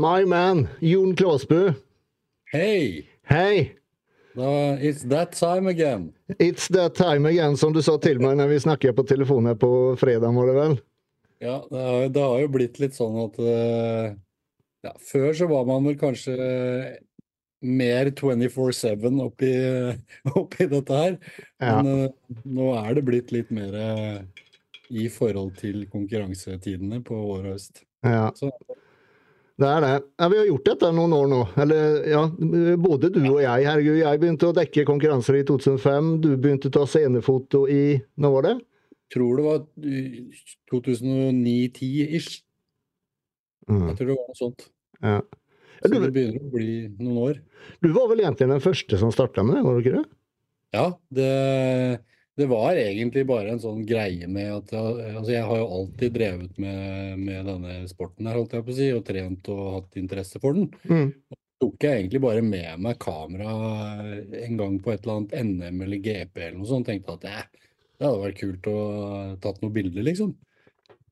My man, Jon Klåsbu. Hei! Hei! Uh, it's that time again. It's that time again, som du sa til meg når vi snakket på telefonen på fredag, var det vel? Ja, det har, det har jo blitt litt sånn at uh, ja, Før så var man vel kanskje mer 24-7 oppi, oppi dette her. Ja. Men uh, nå er det blitt litt mer eh, i forhold til konkurransetidene på vår og høst. Ja, Så det er det. Ja, vi har gjort dette noen år nå. Eller ja, både du og jeg. Herregud, jeg begynte å dekke konkurranser i 2005. Du begynte å ta scenefoto i Når var det? tror det var 2009-10-ish. Mm. Jeg tror det var noe sånt. Ja. Så Du, det begynner å bli noen år. du var vel egentlig den første som starta med det, var du ikke det? Ja, det, det var egentlig bare en sånn greie med at altså jeg har jo alltid drevet med, med denne sporten her, holdt jeg på å si, og trent og hatt interesse for den. Mm. Tok jeg egentlig bare med meg kamera en gang på et eller annet NM eller GP eller noe sånt, tenkte at eh, det hadde vært kult å tatt noen bilder, liksom.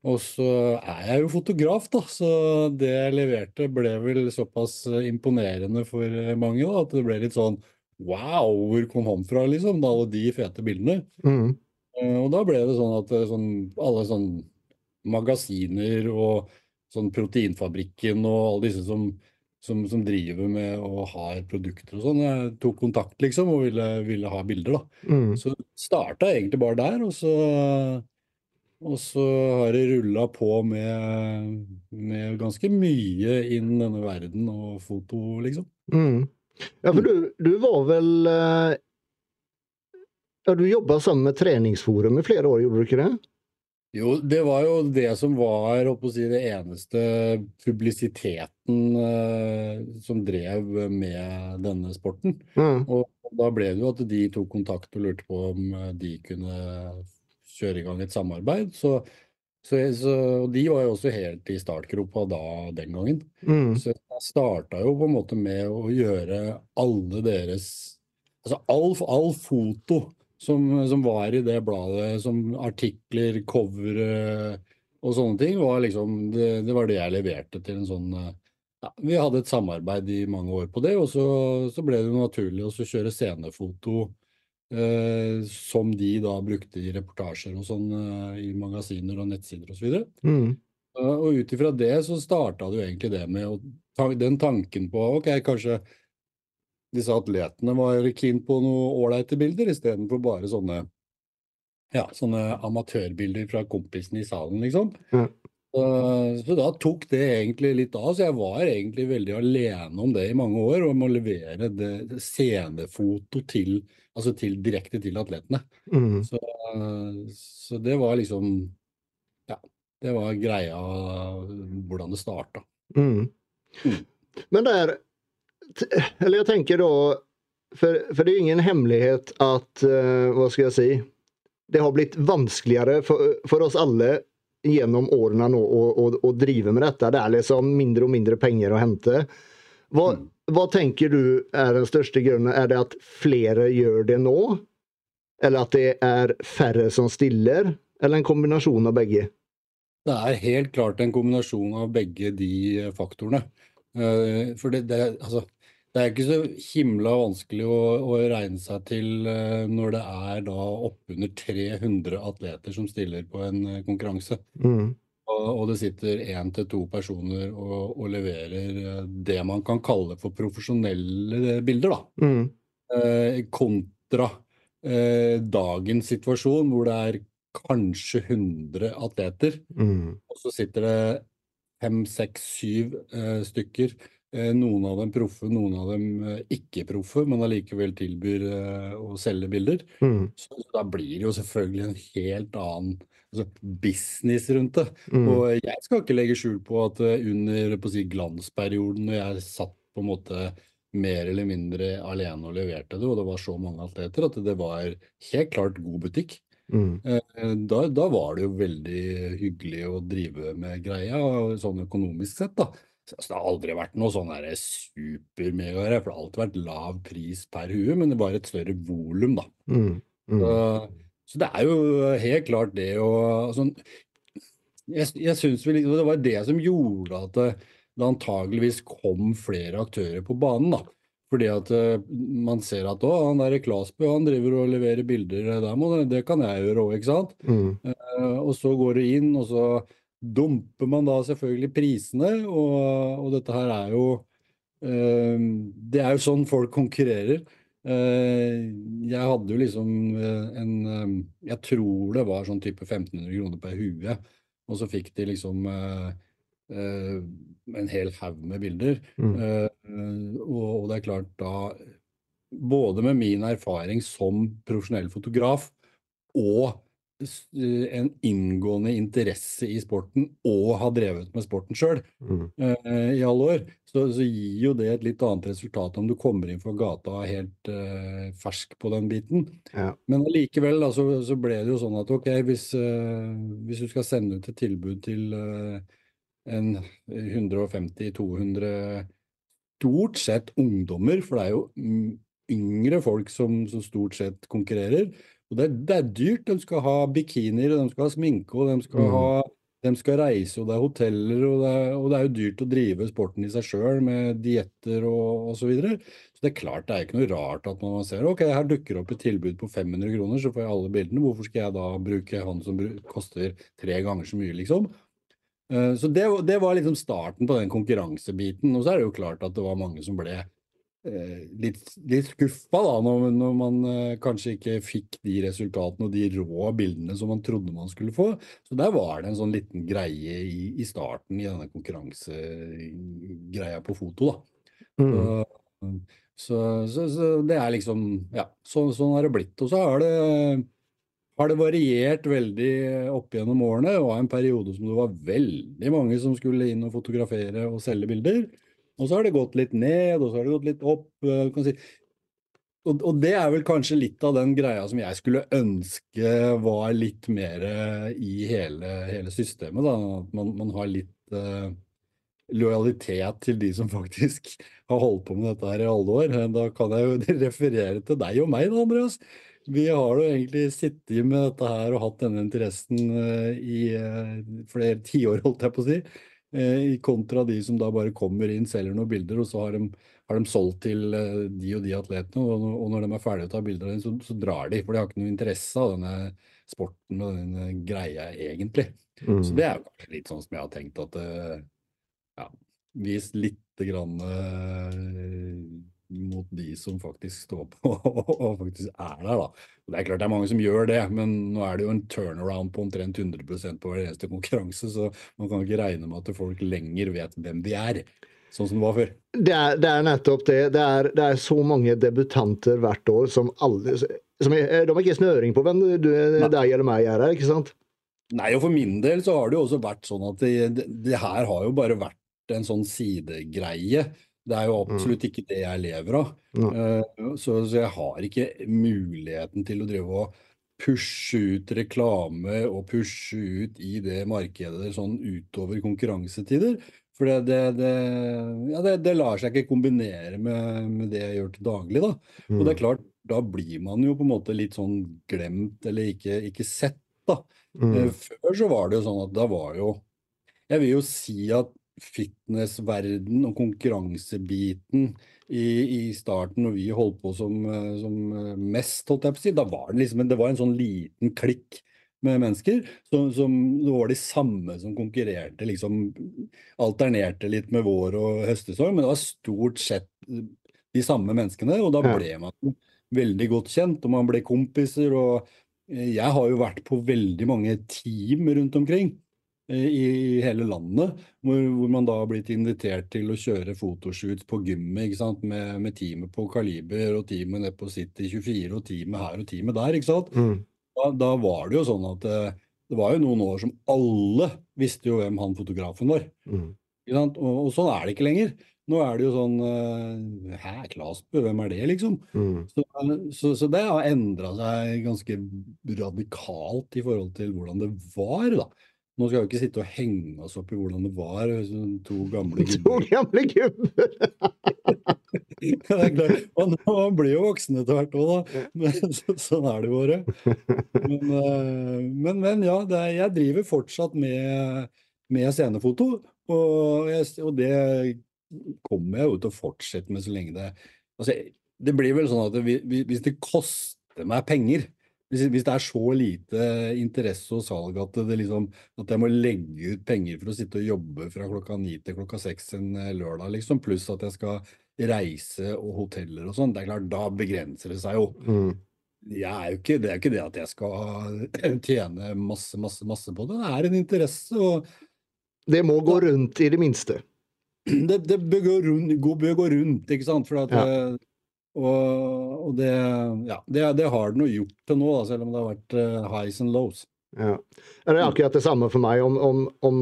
Og så er jeg jo fotograf, da, så det jeg leverte ble vel såpass imponerende for mange da, at det ble litt sånn Wow, hvor kom han fra, liksom? Med alle de fete bildene. Mm. Eh, Og da ble det sånn at eh, sånn, alle sånn magasiner og sånn Proteinfabrikken og alle disse som, som, som driver med og har produkter og sånn, jeg tok kontakt liksom og ville, ville ha bilder, da. Mm. Så starta egentlig bare der, og så, og så har det rulla på med, med ganske mye innen denne verden og foto, liksom. Mm. Ja, for du, du var vel eh, Ja, du jobba sammen med Treningsforum i flere år, gjorde du ikke det? Jo, det var jo det som var si, det eneste publisiteten eh, som drev med denne sporten. Mm. Og da ble det jo at de tok kontakt og lurte på om de kunne kjøre i gang et samarbeid. Så, så, så og de var jo også helt i startgropa da den gangen. Mm. Så jeg starta jo på en måte med å gjøre alle deres Altså all, all foto som, som var i det bladet, som artikler, cover og sånne ting, var liksom det, det var det jeg leverte til en sånn eh, ja, Vi hadde et samarbeid i mange år på det, og så, så ble det naturlig å kjøre scenefoto eh, som de da brukte i reportasjer og sånn eh, i magasiner og nettsider osv. Og, Mm. Uh, og ut ifra det så starta jo egentlig det med å den tanken på ok, kanskje disse atletene var keen på noen ålreite bilder istedenfor bare sånne ja, sånne amatørbilder fra kompisene i salen, liksom. Ja. Uh, så da tok det egentlig litt av. Så jeg var egentlig veldig alene om det i mange år, om å levere det, scenefoto til, altså til, direkte til atletene. Mm. Så, så det var liksom Ja, det var greia hvordan det starta. Mm. Mm. Men der eller jeg tenker da For, for det er ingen hemmelighet at Hva skal jeg si? säga, det har blitt vanskeligere for, for oss alle gjennom årene nå å, å, å drive med dette. Det er liksom mindre og mindre penger å hente. Hva, Mm. hva tenker du er den største grunnen? Er det at flere gjør det nå? Eller at det er færre som stiller? Eller en kombinasjon av begge? Det er helt klart en kombinasjon av begge de eh, faktorene. Eh, For det, det, altså, det er ikke så himla vanskelig å, å regne seg til eh, når det er da oppunder 300 atleter som stiller på en eh, konkurranse. Mm. Og, og det sitter én til to personer og, og leverer eh, det man kan kalle for profesjonelle bilder, da. Mm. Eh, kontra eh, dagens situasjon hvor det er kanskje 100 atleter. Mm. Og så sitter det fem, seks, syv stykker. Eh, noen av dem proffe, noen av dem eh, ikke proffe, men allikevel tilbyr eh, å selge bilder. Mm. Så, da blir det jo selvfølgelig en helt annen altså, business rundt det. Mm. Og jeg skal ikke legge skjul på at under på å si, glansperioden, når jeg satt på en måte mer eller mindre alene og leverte det, og det var så mange atleter, at det var helt klart god butikk. Mm. Da, da var det jo veldig hyggelig å drive med greia, sånn økonomisk sett, da. Så altså, det har aldri vært noe sånn der supermegagreie, for det har alltid vært lav pris per hue, men det var et større volum, da. Mm. Mm. Så, så det er jo helt klart det å altså, Jeg, jeg syns vel det var det som gjorde at det, det antageligvis kom flere aktører på banen. da. Fordi at man ser at å, han der Klasbø han driver og leverer bilder, der må, det kan jeg gjøre òg, ikke sant. Mm. Uh, og så går det inn, og så dumper man da selvfølgelig prisene, og, og dette her er jo uh, Det er jo sånn folk konkurrerer. jeg hadde jo liksom en Jeg tror det var sånn type 1500 kroner per hue, og så fikk de liksom Uh, en hel haug med bilder. Mm. Og, og, det er klart da Både med min erfaring som profesjonell fotograf og en inngående interesse i sporten og ha drevet med sporten sjøl mm. uh, i alle år, så, så, gir jo det et litt annet resultat om du kommer inn fra gata helt fersk på den biten. Ja. Men allikevel så, så, ble det jo sånn at ok, hvis, hvis du skal sende ut et tilbud til en 150-200 stort sett ungdommer, for det er jo yngre folk som, som stort sett konkurrerer. Og det, det, er dyrt. De skal ha bikinier, de skal ha sminke, og de skal, mm. ha, de skal reise, og det er hoteller, og det er, og det er jo dyrt å drive sporten i seg sjøl med dietter og osv. Så, videre. så det er klart det er ikke noe rart at man ser ok, her dukker opp et tilbud på 500 kroner, så får jeg alle bildene. Hvorfor skal jeg da bruke han som koster tre ganger så mye, liksom? Eh, så det, det, var liksom starten på den konkurransebiten. Og så er det jo klart at det var mange som ble litt, litt skuffa da, når, når man eh, kanskje ikke fikk de resultatene og de rå bildene som man trodde man skulle få. Så der var det en sånn liten greie i, i starten i denne konkurransegreia på foto, da. Mm. Så, så, så, det er liksom Ja, så, sånn har det blitt. Og så har det har det variert veldig opp gjennom årene. Det var en periode som det var veldig mange som skulle inn og fotografere og selge bilder. Og så har det gått litt ned, og så har det gått litt opp. Eh, si. Og, og, det er vel kanskje litt av den greia som jeg skulle ønske var litt mer i hele, hele systemet. Da. At man, man har litt uh, lojalitet til de som faktisk har holdt på med dette her i alle år. Da kan jeg jo referere til deg og meg, da, Andreas. Vi har jo egentlig sittet med dette her og hatt denne interessen uh, i uh, flere tiår, holdt jeg på å si. Uh, kontra de som da bare kommer inn, selger noen bilder, og så har de, har de solgt til de og de atletene. Og, når de er ferdige å ta bilder av dem, så, så, drar de. For de har ikke noe interesse av denne sporten og denne greia, egentlig. Mm. Så det er jo kanskje litt sånn som jeg har tenkt at ja, vis lite grann mot de som faktisk står på og faktisk er der. da. Og det er klart det er mange som gjør det, men nå er det jo en turnaround på omtrent 100% på hver eneste konkurranse, så man kan ikke regne med at folk lenger vet hvem de er. Sånn som det var før. Det er, det er nettopp det. Det er, det er, så mange debutanter hvert år som alle som er, De har ikke snøring på hvem du, deg eller meg er her, ikke sant? Nei, og for min del så har det jo også vært sånn at det, det, det her har jo bare vært en sånn sidegreie. Det er jo mm. absolutt ikke det jeg lever av. Uh, så, så, jeg har ikke muligheten til å drive og pushe ut reklame og pushe ut i det markedet sånn utover konkurransetider. For det, det, det, ja, det, lar seg ikke kombinere med, med, det jeg gjør til daglig. Da. Og det er mm. klart, da blir man jo på en måte litt sånn glemt eller ikke, ikke sett. da. Mm. Eh, før så var det jo sånn at da var jo Jeg vil jo si at fitnessverden og konkurransebiten i, i, starten, når vi holdt på som, eh, som eh, mest, holdt jeg på å si, da var det liksom det var en sånn liten klikk med mennesker som, som det var de samme som konkurrerte, liksom alternerte litt med vår og høstesorg, men det var stort sett de samme menneskene, og da ble man veldig godt kjent, og man ble kompiser, og jeg har jo vært på veldig mange team rundt omkring i hele landet, hvor, hvor, man da har blitt invitert til å kjøre fotoshoots på gymmet med, med, teamet på Kaliber og teamet nede på City 24 og teamet her og teamet der. ikke sant? Mm. Da, da, var det jo sånn at det, eh, det, var jo noen år som alle visste jo hvem han fotografen var. Mm. Og, og, sånn er det ikke lenger. Nå er det jo sånn uh, Hæ, Klasbø, hvem er det, liksom? Mm. Så, så, så, det har endra seg ganske radikalt i forhold til hvordan det var. da. Nå skal vi ikke sitte og henge oss opp i hvordan det var, to gamle gubber. To gamle gubber! det er klart. Man, man, blir jo voksen etter hvert òg, da. Men, så, sånn er det jo bare. Men, eh, men, men ja, er, jeg driver fortsatt med med scenefoto. Og, jeg, og det kommer jeg jo til å fortsette med så lenge det altså, Det blir vel sånn at det, hvis det koster meg penger hvis, det er så lite interesse og salg at, det liksom, at jeg må legge ut penger for å sitte og jobbe fra klokka ni til klokka seks en lørdag, liksom, pluss at jeg skal reise og hoteller og sånn, det er klart, da begrenser det seg jo. Mm. Er jo ikke, det er jo ikke det at jeg skal tjene masse, masse, masse på det. Det er en interesse. og Det må gå rundt i det minste. Det, det bør, gå rundt, bør, gå rundt, ikke sant. For at, ja. Og, og det, ja, det, det, har den jo gjort til nå, da, selv om det har vært uh, highs and lows. Ja. Det er akkurat det samme for meg. Om, om, om,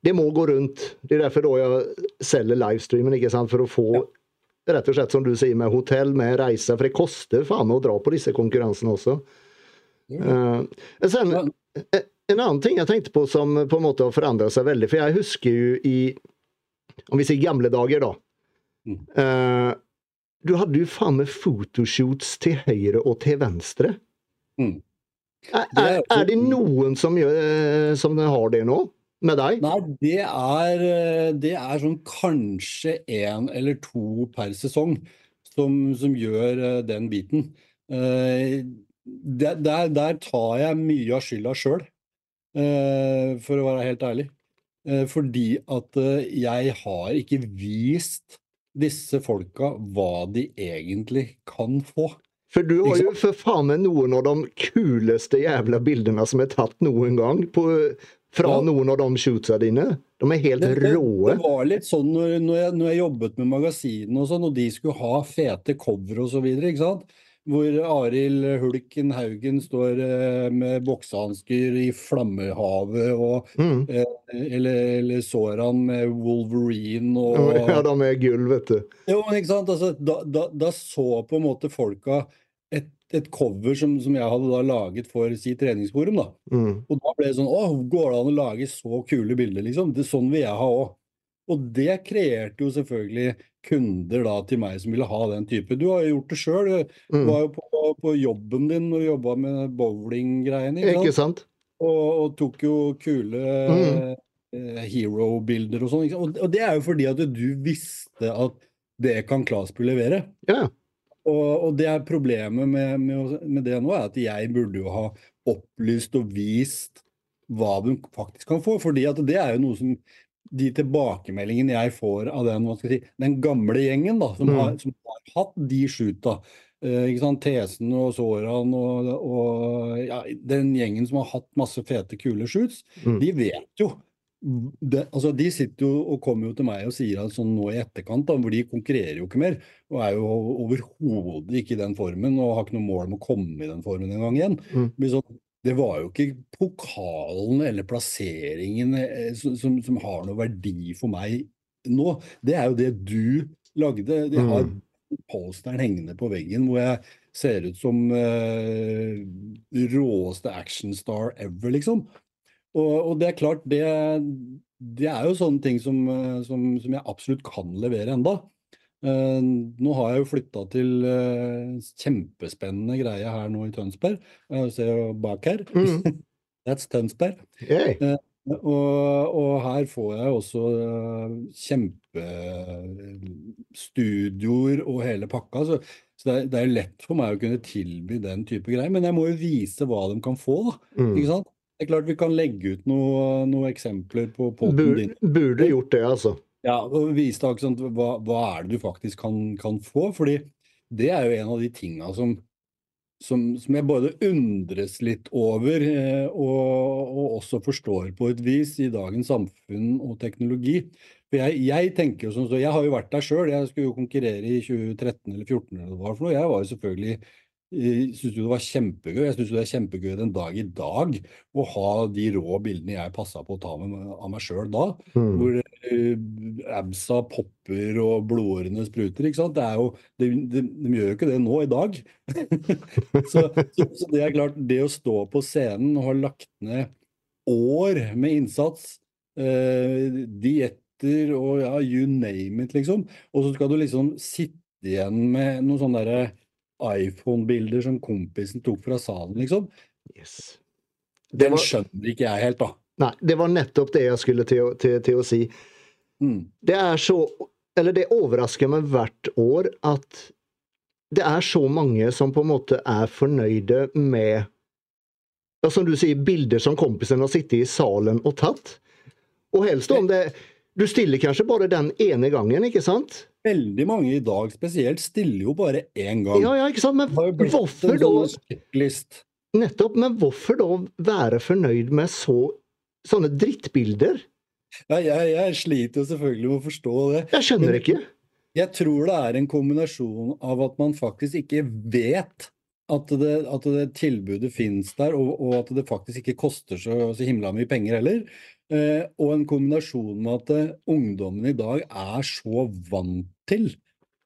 Det må gå rundt. Det er derfor da jeg selger livestreamen, ikke sant? for å få ja. rett og slett som du sier, med hotell, med reiser. For det koster faen meg å dra på disse konkurransene også. Uh, sen, en annen ting jeg tenkte på som på en måte har forandret seg veldig, for jeg husker jo i Om vi sier gamle dager, da. Mm. Uh, du hadde jo faen meg fotoshoots til høyre og til venstre. Mm. Er, er, er, det noen som, gjør, eh, som har det nå? Med deg? Nei, det er, eh, det er sånn kanskje én eller to per sesong som, som gjør eh, den biten. Der, der, der, tar jeg mye av skylda sjøl, for å være helt ærlig. Fordi at jeg har ikke vist disse folka hva de egentlig kan få. For du har jo for faen meg noen av de kuleste jævla bildene som er tatt noen gang på, fra ja. noen av de shootsa dine. De er helt det, det, råe. Det var litt sånn når, når, jeg, når jeg, jobbet med magasinene og sånn, og de skulle ha fete cover og så videre, ikke sant hvor Arild Hulken Haugen står eh, med boksehansker i flammehavet, og, mm. eh, eller, eller Soran med Wolverine og Ja, da med gull, vet du. Jo, ikke sant? Altså, da, da, da, så på en måte folka et, et cover som, som, jeg hadde da laget for si treningsforum. da. Mm. Og da ble det sånn Å, går det an å lage så kule bilder, liksom? Det, sånn vil jeg ha òg. Og det kreerte jo selvfølgelig kunder da til meg som ville ha den type. Du har jo gjort det sjøl. Du mm. var jo på, på, jobben din når du jobba med bowlinggreiene. Ikke, sant? Og, og, tok jo kule mm. eh, hero-bilder og sånn. Og, og, det er jo fordi at du visste at det kan Klasbu levere. Ja. Og, og, det er problemet med, med, med, det nå, er at jeg burde jo ha opplyst og vist hva du faktisk kan få. fordi at det er jo noe som de tilbakemeldingene jeg får av den, si, den gamle gjengen da, som, mm. har, som har, hatt de shoota, eh, Tesen og Soran og, og ja, den gjengen som har hatt masse fete, kule shoots, mm. de vet jo det, altså De sitter jo og kommer jo til meg og sier at sånn nå i etterkant, da, hvor de konkurrerer jo ikke mer. Og er jo overhodet ikke i den formen og har ikke noe mål om å komme i den formen en gang igjen. Mm. Sånn, det var jo ikke pokalen eller plasseringen eh, som, som, har noe verdi for meg nå. Det er jo det du lagde. Jeg har mm. posteren hengende på veggen hvor jeg ser ut som uh, råeste actionstar ever, liksom. Og, og, det er klart, det, det, er jo sånne ting som, eh, som, som jeg absolutt kan levere enda. Uh, nå har jeg jo flytta til uh, kjempespennende greie her nå i Tønsberg. Jeg ser jo bak her. Mm. That's Tønsberg. Hey. Og, og, her får jeg også kjempestudioer og hele pakka. Så, så det, er, det, er, lett for meg å kunne tilby den type greier. Men jeg må jo vise hva de kan få, da. Mm. Ikke sant? Det er klart vi kan legge ut noen noe eksempler på poden din. Burde gjort det, altså. Ja, og vise deg sant, hva, hva, er det du faktisk kan, kan, få. fordi det er jo en av de tinga som, som, som, jeg både undres litt over, eh, og, og, også forstår på et vis i dagens samfunn og teknologi. For jeg, jeg tenker jo sånn, så jeg har jo vært der sjøl. Jeg skulle jo konkurrere i 2013 eller 2014 eller hva det var for noe. Jeg var jo selvfølgelig jeg jo det var kjempegøy. Jeg syns det er kjempegøy den dag i dag å ha de rå bildene jeg passa på å ta med av meg sjøl da. Mm. Hvor uh, absa popper og blodårene spruter. ikke sant? Det er jo, de, de, de gjør jo ikke det nå i dag. så, så, så, det er klart, det å stå på scenen og ha lagt ned år med innsats, uh, dietter og ja, you name it, liksom, og så skal du liksom sitte igjen med noe sånn derre iPhone-bilder som kompisen tok fra salen, liksom. Yes. Den skjønner ikke jeg helt, da. Nei, det var nettopp det jeg skulle til, til, til å si. Mm. Det er så Eller det overrasker meg hvert år at det er så mange som på en måte er fornøyde med ja, Som du sier, bilder som kompisen har sittet i salen og tatt. Og helst om det Du stiller kanskje bare den ene gangen, ikke sant? Veldig mange i dag spesielt stiller jo bare én gang. Ja, ja, ikke sant? Men hvorfor da sånn. Nettopp. Men hvorfor da være fornøyd med så sånne drittbilder? Ja, jeg, jeg sliter jo selvfølgelig med å forstå det. Jeg skjønner ikke. Jeg tror det er en kombinasjon av at man faktisk ikke vet at det, at det tilbudet finnes der, og, og at det faktisk ikke koster så, så himla mye penger heller. Eh, og en kombinasjon med at eh, ungdommen i dag er så vant til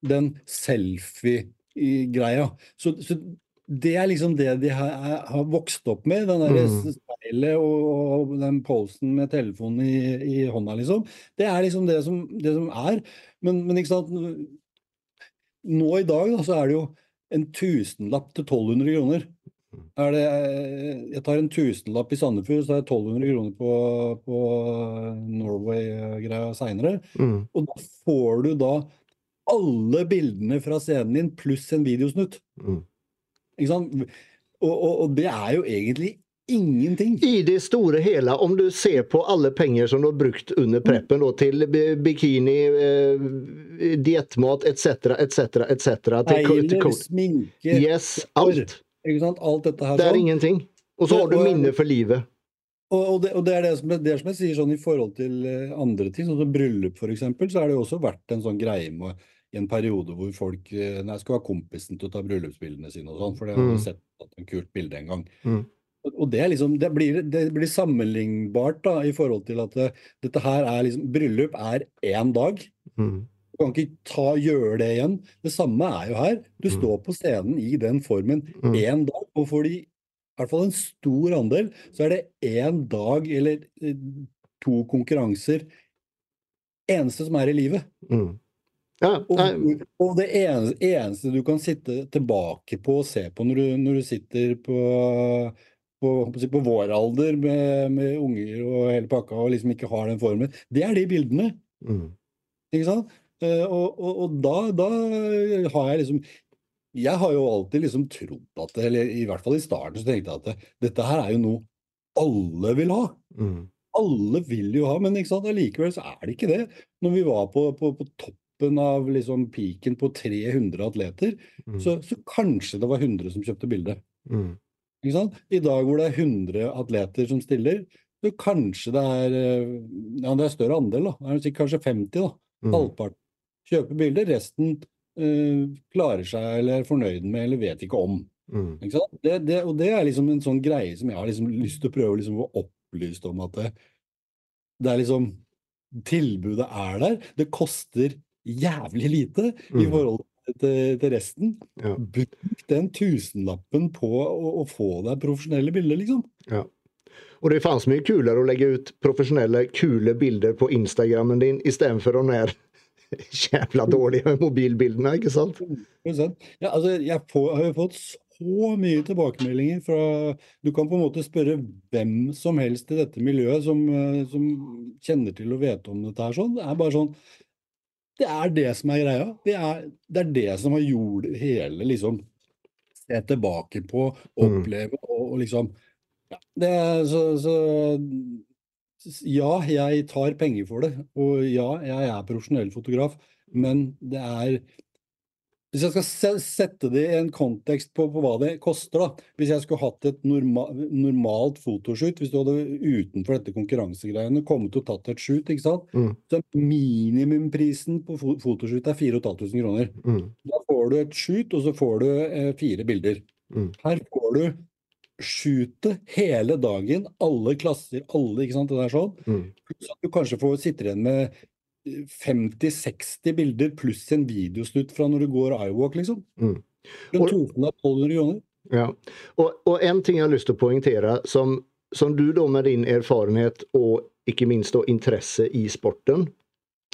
den selfie-greia. Så, så det er liksom det de har, har vokst opp med, den der Mm. speilet og, og den posen med telefonen i, i hånda, liksom. Det er liksom det som, det som er. Men, men ikke sant Nå i dag da, så er det jo en tusenlapp til 1200 kroner. Det, jeg tar en tusenlapp i Sandefjord, så er det 1200 kroner på, på Norway-greia seinere. Mm. Og da får du da alle bildene fra scenen din pluss en videosnutt. Mm. Ikke sant? Og, og, og det er jo egentlig ingenting. I det store hele, om du ser på alle penger som du har brukt under preppen da, til bikini, eh, diettmat etc., etc., etc. til co- til sminke, Yes, alt. Ikke sant? Alt dette her. Det er sånn. ingenting. Og så har du minner minne for livet. Og, og, det, og det er det som, det er som jeg sier sånn i forhold til eh, andre ting, sånn som bryllup f.eks., så har det jo også vært en sånn greie med i en periode hvor folk eh, Nei, skal ha kompisen til å ta bryllupsbildene sine og sånn, for det har Mm. sett at en kult bilde en gang. Mm. Og, det liksom Det blir, det blir sammenlignbart da i forhold til at det, dette her er liksom Bryllup er én dag. Mm. Du kan ikke ta, gjøre det igjen. Det samme er jo her. Du Mm. står på scenen i den formen Mm. én dag, og for de, i hvert fall en stor andel, så er det én dag eller eh, to konkurranser eneste som er i livet. Mm. Ja, Og, og det eneste, eneste du kan sitte tilbake på og se på når du, når du sitter på, på, på vår alder med, med unger og hele pakka og liksom ikke har den formen, det er de bildene. mm. Ikke sant? Eh, og, og, og da, da har jeg liksom Jeg har jo alltid liksom trodd at Eller i hvert fall i starten så tenkte jeg at det, dette her er jo noe alle vil ha. Mm. Alle vil jo ha, men ikke sant? allikevel så er det ikke det. Når vi var på, på, på toppen av liksom peaken på 300 atleter, Mm. så, så kanskje det var 100 som kjøpte bilde. Mm. Ikke sant? I dag hvor det er 100 atleter som stiller, så kanskje det er eh, Ja, det er større andel, da. Det kanskje 50, da. Mm. Halvparten kjøper bilder, resten uh, klarer seg eller er fornøyd med eller vet ikke om. Mm. Ikke? Det, det, og det er liksom en sånn greie som jeg har liksom lyst til å prøve liksom å få opplyst om at det, det er liksom Tilbudet er der. Det koster jævlig lite i Mm. forhold til, til resten. Ja. Bruk den tusenlappen på å, å få deg profesjonelle bilder, liksom. Och det fanns mye kulere å legge ut profesjonelle, kule bilder på Instagrammen din istedenfor de der jævla dårlige mobilbildene, ikke sant? 100%. Ja, altså, jeg får, har jo fått så mye tilbakemeldinger fra Du kan på en måte spørre hvem som helst i dette miljøet som, eh, som kjenner til og vet om dette her sånn. Det er bare sånn Det er det som er greia. Det er det, er det som har gjort hele liksom Se tilbake på, oppleve og, og liksom ja, det så, så Ja, jeg tar penger for det. Og ja, jeg er profesjonell fotograf, men det er Hvis jeg skal sette det i en kontekst på, på hva det koster, da. Hvis jeg skulle hatt et norma, normalt fotoshoot, hvis du hadde utenfor dette konkurransegreiene kommet og tatt et shoot, ikke sant. Mm. Så minimumprisen på fotoshoot er 4500 kroner. Mm. Da får du et shoot, og så får du eh, fire bilder. Mm. Her får du shootet hele dagen, alle klasser, alle, ikke sant, det der sånn. Mm. Så du kanskje får sitter igjen med eh, 50-60 bilder pluss en videosnutt fra når du går iWalk, liksom. Mm. Og- tusenlapp, 1200 kroner. Ja. Og, og en ting jeg har lyst til å poengtere, som, som du da med din erfarenhet og ikke minst da interesse i sporten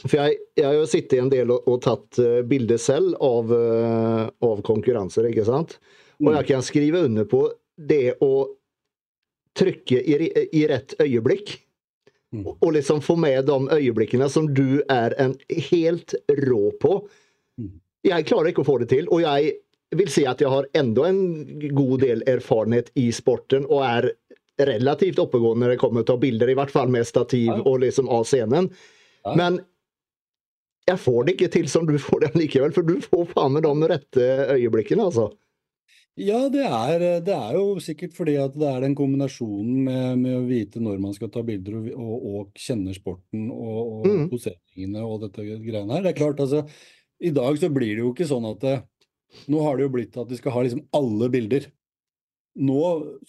For jeg, jeg har sittet en del og, og tatt eh, bilder selv av, eh, av konkurranser, ikke sant? Og jeg kan skrive under på det å trykke i, i rett øyeblikk. Mm. Og og liksom få med de øyeblikkene som du er en helt rå på. Mm. Jeg klarer ikke å få det til, og jeg vil si at jeg har enda en god del erfarenhet i sporten og er relativt oppegående når det kommer til å ta bilder, i hvert fall med stativ Ja. og liksom av scenen. Ja. Men jeg får det ikke til som du får det likevel, for du får faen meg de rette øyeblikkene, altså. Ja, det er, det er jo sikkert fordi at det er den kombinasjonen med, med å vite når man skal ta bilder og, og, og kjenne sporten og, og Mm. poseringene og dette greiene her. Det er klart, altså, i dag så blir det jo ikke sånn at det, Nå har det jo blitt at de skal ha liksom alle bilder. Nå,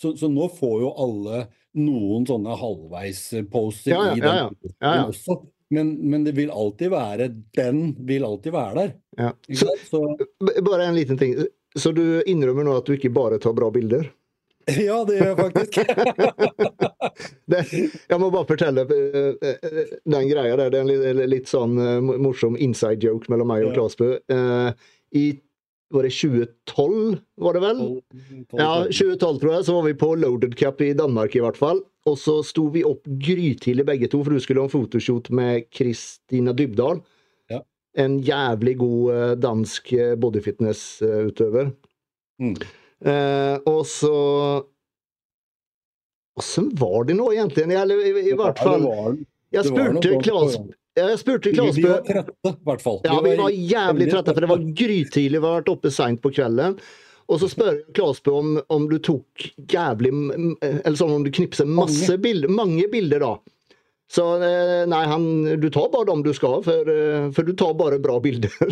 så, så nå får jo alle noen sånne halvveis-poser Ja, ja, i den ja. Ja, også. Men, men det vil alltid være Den vil alltid være der. Ja. Så. Så, bare en liten ting. Så du innrømmer nå at du ikke bare tar bra bilder? ja, det gjør jeg faktisk. Det, jeg må bare fortelle eh, eh, den greia der. Det er en litt, litt sånn eh, morsom inside joke mellom meg og Klasbø. Eh, I var det 2012, var det vel? Ja, 2012 tror jeg, så var vi på Loaded Cup i Danmark i hvert fall. Og så sto vi opp grytidlig begge to, for du skulle ha en fotoshoot med Kristina Dybdahl. En jævlig god eh, dansk eh, bodyfitness-utøver. Mm. Eh, og så Åssen var det nå, egentlig? Eller i, i, hvert fall Jeg spurte. Klas, jeg spurte Vi, vi var trette, i hvert fall. ja, vi var jævlig trette, for det var grytidlig. Vi har vært oppe seint på kvelden. Og så spør jeg Klasbø om, om du tok jævlig Eller sånn om du knipser masse bilder, mange bilder, da. Så eh, nei, han, du tar bare dem du skal, for, eh, for du tar bare bra bilder.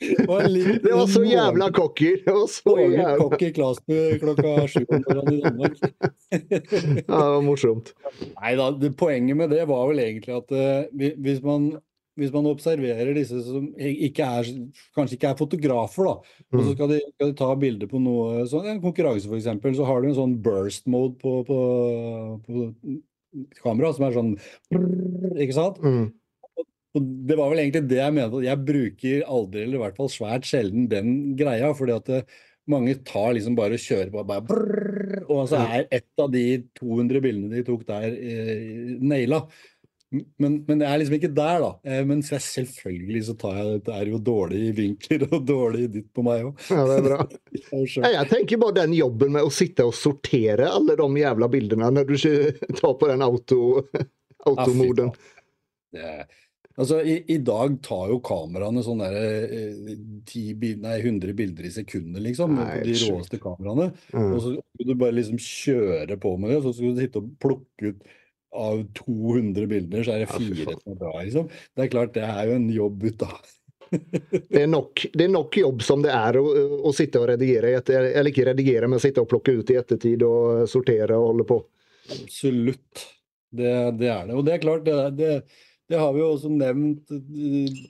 Det var, Det var så jævla cocky. Det var så jævla kokk i Klasbu klokka sju om morgenen i Danmark. ja, Det var morsomt. Nei da, poenget med det var vel egentlig at uh, hvis, man, hvis man observerer disse som ikke er, kanskje ikke er fotografer, da, og så Mm. skal de, skal de ta bilder på noe sånn, en konkurranse f.eks., så har du en sånn burst mode på, på, på kamera som er sånn Ikke sant? Mm. Og det var vel egentlig det jeg mente. Jeg bruker aldri, eller i hvert fall svært sjelden, den greia. fordi at det, mange tar liksom bare og kjører på, bare brrr, og så er ett av de 200 bildene de tok der, eh, naila. Men, men det er liksom ikke der, da. Eh, men selvfølgelig så tar jeg Det er jo dårlige vinkler og dårlig ditt på meg òg. Ja, det er bra. Jeg tenker bare den jobben med å sitte og sortere alle de jævla bildene når du ikke tar på den auto, automoden. Altså, i, I dag tar jo kameraene sånn derre eh, 10 nei, 100 bilder i sekundet, liksom. Nei, de råeste kameraene. Mm. Og så skal du bare liksom kjøre på med det, og så skal du sitte og plukke ut av 200 bilder, så er det fire som er bra, liksom. Det er klart, det er jo en jobb ut av Det er, nok, det er nok jobb som det er å, å sitte og redigere, etter, eller ikke redigere, men sitte og plukke ut i ettertid og sortere og holde på. Absolutt. Det, det er det. Og det er klart, det, det, det har vi jo også nevnt. eh,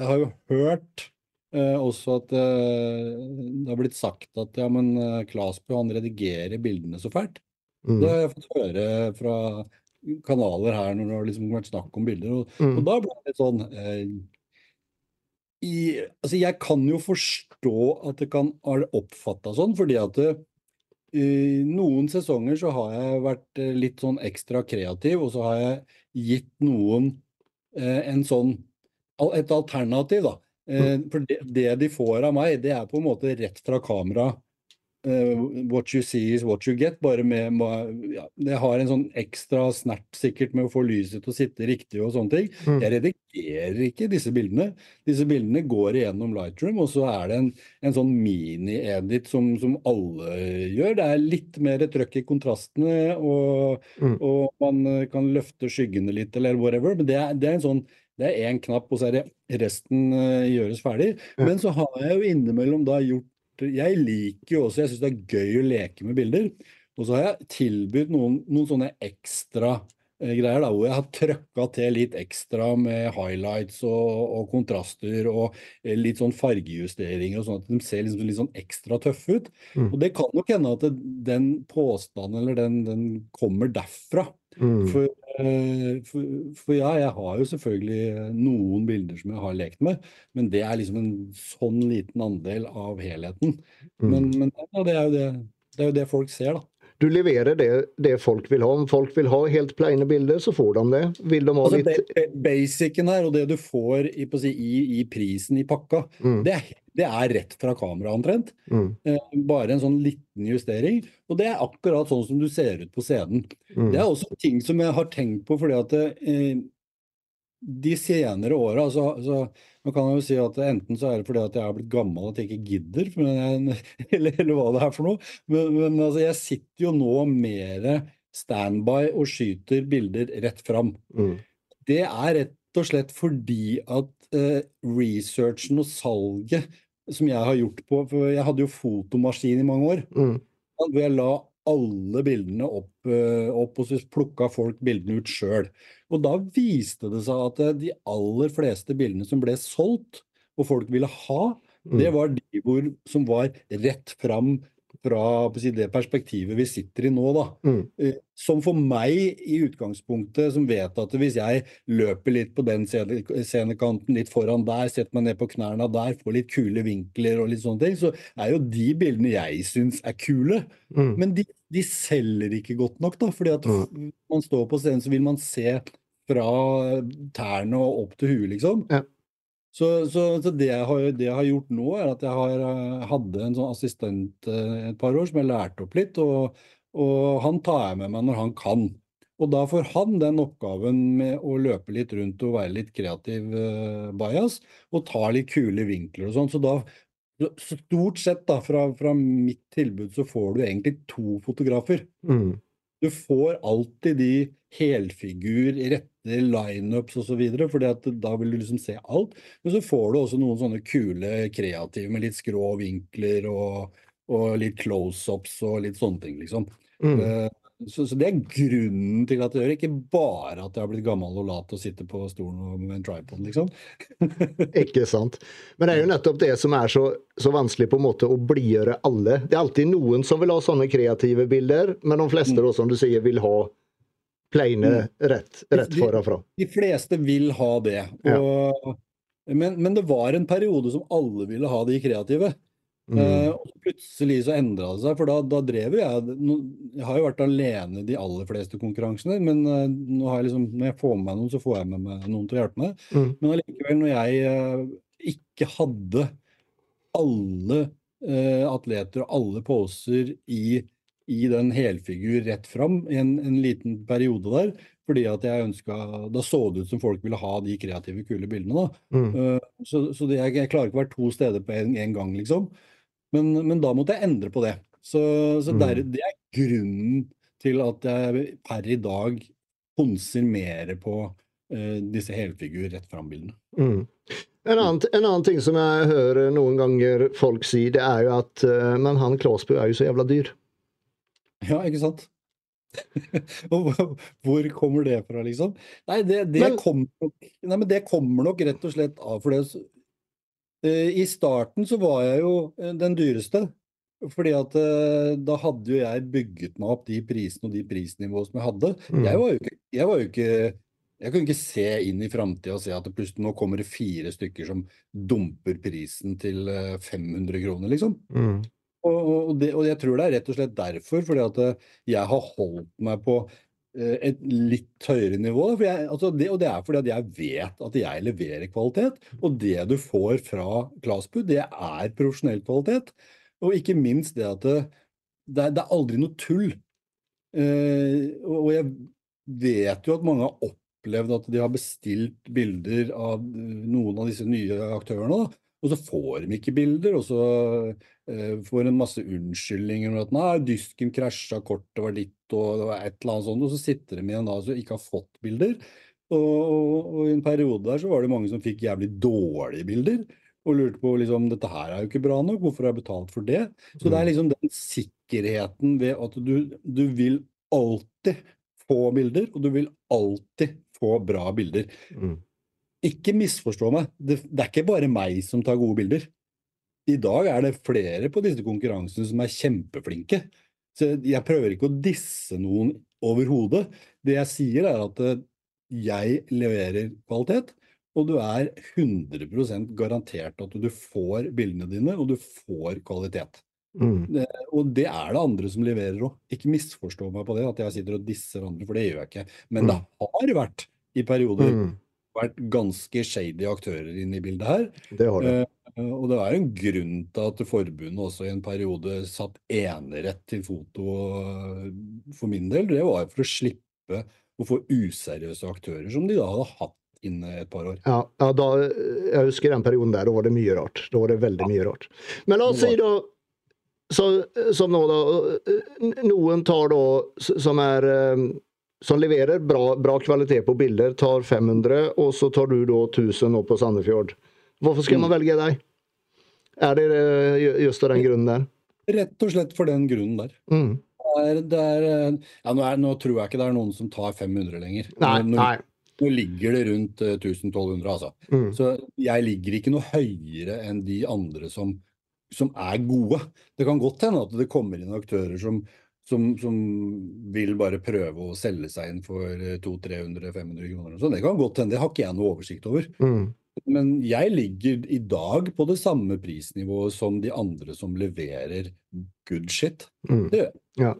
Jeg har jo hørt eh, også at eh, det har blitt sagt at ja, men eh, Klasbø han redigerer bildene så fælt. Mm. Det har jeg fått høre fra kanaler her når det har liksom vært snakk om bilder. Og, Mm. og da ble det litt sånn eh, i, altså Jeg kan jo forstå at det kan ha oppfatta sånn, fordi at det, i noen sesonger så har jeg vært eh, litt sånn ekstra kreativ, og så har jeg gitt noen eh, en sånn et alternativ, da. Eh, for det, det de får av meg, det er på en måte rett fra kamera. Eh, what you see is what you get, bare med, ja, Det har en sånn ekstra snert sikkert med å få lyset til å sitte riktig og sånne ting. Mm. Jeg redigerer ikke disse bildene. Disse bildene går igjennom Lightroom, og så er det en, en sånn mini-edit som, som alle gjør. Det er litt mer trøkk i kontrastene, og, Mm. og man kan løfte skyggene litt, eller whatever. Men det er, det er en sånn det er én knapp, og så er det resten uh, gjøres ferdig. Men så har jeg jo innimellom da gjort Jeg liker jo også, jeg syns det er gøy å leke med bilder. Og så har jeg tilbudt noen, noen sånne ekstra greier da, hvor jeg har trøkka til litt ekstra med highlights og, og kontraster og eh, litt sånn fargejusteringer og sånn at de ser liksom litt sånn ekstra tøffe ut. Mm. Og det kan nok hende at det, den påstanden eller den, den kommer derfra. Mm. For, eh, for, for ja, jeg har jo selvfølgelig eh, noen bilder som jeg har lekt med, men det er liksom en sånn liten andel av helheten. Mm. Men, men ja, det, er jo det, det er jo det folk ser, da. Du leverer det, det folk vil ha. Om folk vil ha helt plaine bilder, så får de det. Vil de ha Altså, litt Basicen her, og det du får i, si, i, i prisen i pakka, mm, det det er rett fra kamera omtrent. mm, Eh, bare en sånn liten justering. Og det er akkurat sånn som du ser ut på scenen. mm, Det er også ting som jeg har tenkt på, fordi at eh, de senere åra så, så Man kan jo si at enten så er det fordi at jeg har blitt gammel at jeg ikke gidder, men jeg, eller, eller hva det er for noe. Men, men altså, jeg sitter jo nå mer standby og skyter bilder rett fram. mm, Det er rett og slett fordi at eh, researchen og salget som jeg har gjort på For jeg hadde jo fotomaskin i mange år. mm, Hvor jeg la alle bildene opp, eh, opp og så plukka folk bildene ut sjøl. Og da viste det seg at eh, de aller fleste bildene som ble solgt, og folk ville ha, det mm, var de hvor, som var rett fram fra det perspektivet vi sitter i nå, da. mm, Eh, Som for meg i utgangspunktet, som vet at hvis jeg løper litt på den scenekanten, litt foran der, setter meg ned på knærne der, får litt kule vinkler og litt sånne ting, så er jo de bildene jeg syns er kule. mm, Men de, de selger ikke godt nok, da. Fordi at Mm. man står på scenen, så vil man se fra tærne og opp til huet, liksom. Ja. Så, så, så det, jeg har, det jeg har gjort nå, er at jeg har, eh, hadde en sånn assistent eh, et par år som jeg lærte opp litt, og, og han tar jeg med meg når han kan. Og da får han den oppgaven med å løpe litt rundt og være litt kreativ uh, bajas, og ta litt kule vinkler og sånn. Så da stort sett da, fra, fra mitt tilbud så får du egentlig to fotografer. mm, Du får alltid de helfigur, rette lineups osv., for da vil du liksom se alt. Men så får du også noen sånne kule kreative med litt skrå vinkler og, og litt close-ups og litt sånne ting, liksom. mm. Eh, Så, så det er grunnen til at jeg gjør det, ikke bare at jeg har blitt gammel og lat og sitter på stolen med en tripod, liksom. Ikke sant. Men det er jo nettopp det som er så, så vanskelig på en måte å blidgjøre alle. Det er alltid noen som vil ha sånne kreative bilder, men de fleste da, som du sier, vil ha plaine rett, rett for og fra. De fleste vil ha det. Ja. Men, men det var en periode som alle ville ha de kreative. Mm. Uh, og plutselig så endra det seg, for da, da drev jeg nå- Jeg har jo vært alene de aller fleste konkurransene, men uh, nå har jeg liksom, når jeg får med meg noen, så får jeg med meg noen til å hjelpe meg. mm, Men allikevel, når jeg uh, ikke hadde alle atleter og alle poser i, i den helfigur rett fram i en, en liten periode der, fordi at jeg ønska Da så det ut som folk ville ha de kreative, kule bildene, da. mm, Uh, Så, så det, jeg, jeg klarer ikke å være to steder på en, en gang, liksom. Men, men da måtte jeg endre på det. Så, så der, Mm. det er grunnen til at jeg per i dag ponser mer på uh, disse helfigur rett fram-bildene. mm. En annen, en annen ting som jeg hører noen ganger folk si, det er jo at uh, Men han Klasbu er jo så jævla dyr. Ja, ikke sant? Hvor kommer det fra, liksom? Nei, det, det, Men- kommer, nok, nei, men det kommer nok rett og slett av for det eh, I starten så var jeg jo eh, den dyreste. Fordi at eh, da hadde jo jeg bygget meg opp de prisene og de prisnivåene som jeg hadde. Mm. Jeg var ikke, jeg var jo ikke jeg kunne ikke se inn i framtida og se at det plutselig nå kommer det fire stykker som dumper prisen til eh, 500 kroner, liksom. Mm, Og, og, det, og jeg tror det er rett og slett derfor, fordi at eh, jeg har holdt meg på eh, et litt høyere nivå. Jeg, altså det, og det er fordi at jeg vet at jeg leverer kvalitet. Og det du får fra Klasbu, det er profesjonell kvalitet. Og ikke minst det at det, det, er, det er aldri noe tull. Eh, og jeg vet jo at mange har opplevd at de har bestilt bilder av eh, noen av disse nye aktørene. da, og så får de ikke bilder, og så eh, får en masse unnskyldninger om at nei, dysken krasja, kortet var ditt, og det var et eller annet sånt, og så sitter de igjen da som ikke har fått bilder. Og, og, og i en periode der så var det mange som fikk jævlig dårlige bilder, og lurte på liksom dette her er jo ikke bra nok, hvorfor har jeg betalt for det? Så det er liksom den sikkerheten ved at du, du vil alltid få bilder, og du vil alltid få bra bilder. mm, Ikke misforstå meg, det, det er ikke bare meg som tar gode bilder. I dag er det flere på disse konkurransene som er kjempeflinke. Så jeg prøver ikke å disse noen overhodet. Det jeg sier er at eh, jeg leverer kvalitet, og du er 100% garantert at du får bildene dine, og du får kvalitet. Mm. Og det er det andre som leverer òg. Ikke misforstå meg på det, at jeg sitter og disser andre, for det gjør jeg ikke. Men det har vært i perioder Mm. vært ganske shady aktører inne i bildet her. Det har det. Eh, Og det er en grunn til at forbundet også i en periode satt enerett til foto eh, for min del. Det var for å slippe å få useriøse aktører som de da hadde hatt inne et par år. Ja, ja da, jeg husker den perioden der, da var det mye rart. Da var det veldig mye rart. Men la oss si da, så, som nå da, noen tar da, som er, eh, som leverer bra, bra kvalitet på bilder, tar 500, og så tar du da 1000 opp på Sandefjord. Hvorfor skal man velge deg? Er det eh, just av den grunnen der? Rett og slett for den grunnen der. Mm. Det er, det er, eh, ja, nå, er, nå tror jeg ikke det er noen som tar 500 lenger. Nei, nå, nei. nå ligger det rundt eh, 1000-1200, altså. Mm. Så jeg ligger ikke noe høyere enn de andre som, som er gode. Det kan godt hende at det kommer inn aktører som, som, som vil bare prøve å selge seg inn for 200-300-500 kroner. Så det kan godt hende, det har ikke jeg noe oversikt over. Mm. Men jeg ligger i dag på det samme prisnivået som de andre som leverer good shit. Mm. Det gjør jeg. Ja.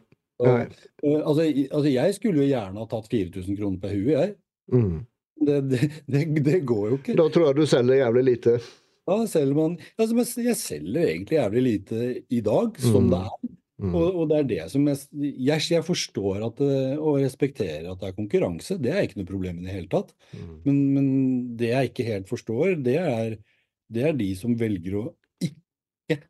Ja. eh, altså, altså, jeg skulle jo gjerne ha tatt 4000 kroner per huet, jeg. Mm. Det, det, det, det går jo ikke. Da tror jeg du selger jævlig lite. Ja, selger man altså, Jeg selger egentlig jævlig lite i dag, som Mm. det er. Mm. Og, og det er det som jeg, jeg, jeg forstår at det, og respekterer at det er konkurranse. Det er ikke noe problem i det hele tatt. Mm. Men, men det jeg ikke helt forstår, det er, det er de som velger å ikke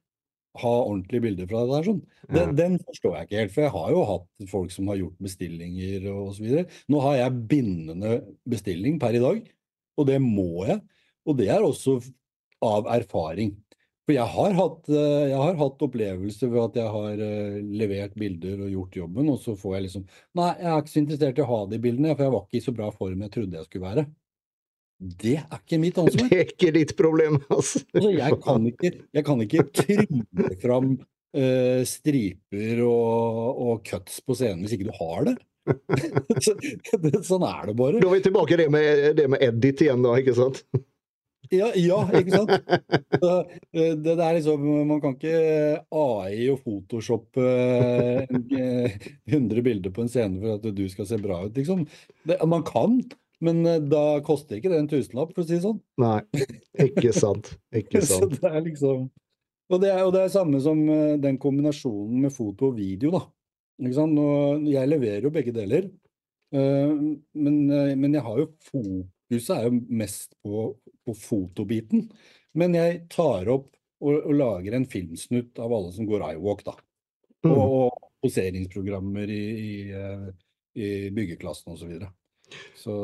ha ordentlige bilder fra det der. Sånn. Den, Ja. den forstår jeg ikke helt, for jeg har jo hatt folk som har gjort bestillinger osv. Nå har jeg bindende bestilling per i dag, og det må jeg. Og det er også av erfaring. For jeg har hatt, eh, jeg har hatt opplevelser ved at jeg har eh, levert bilder og gjort jobben, og så får jeg liksom Nei, jeg er ikke så interessert i å ha de bildene, for jeg var ikke i så bra form jeg trodde jeg skulle være. Det er ikke mitt ansvar. Det er ikke ditt problem, altså. Altså, jeg, kan ikke, jeg kan ikke trylle fram uh, striper og, og cuts på scenen hvis ikke du har det. Sånn er det bare. Da er vi tilbake det med, det med edit igjen, da, ikke sant? Ja, ja, ikke sant? Eh, det, det liksom, Man kan ikke AI og Photoshop eh, eh, 100 bilder på en scene for at du skal se bra ut, liksom. Det, man kan, men eh, da koster ikke det en tusenlapp, for å si det sånn. Nei, ikke sant. Ikke sant. det er liksom Og det er jo det er samme som eh, den kombinasjonen med foto og video, da. Ikke sant? Nå, jeg leverer jo begge deler, eh, men, eh, men jeg har jo fokuset er jo mest på, på fotobiten. Men jeg tar opp og, og lager en filmsnutt av alle som går iWalk, da. Og, Mm. og poseringsprogrammer i, i, eh, i byggeklassen osv. Så, videre. så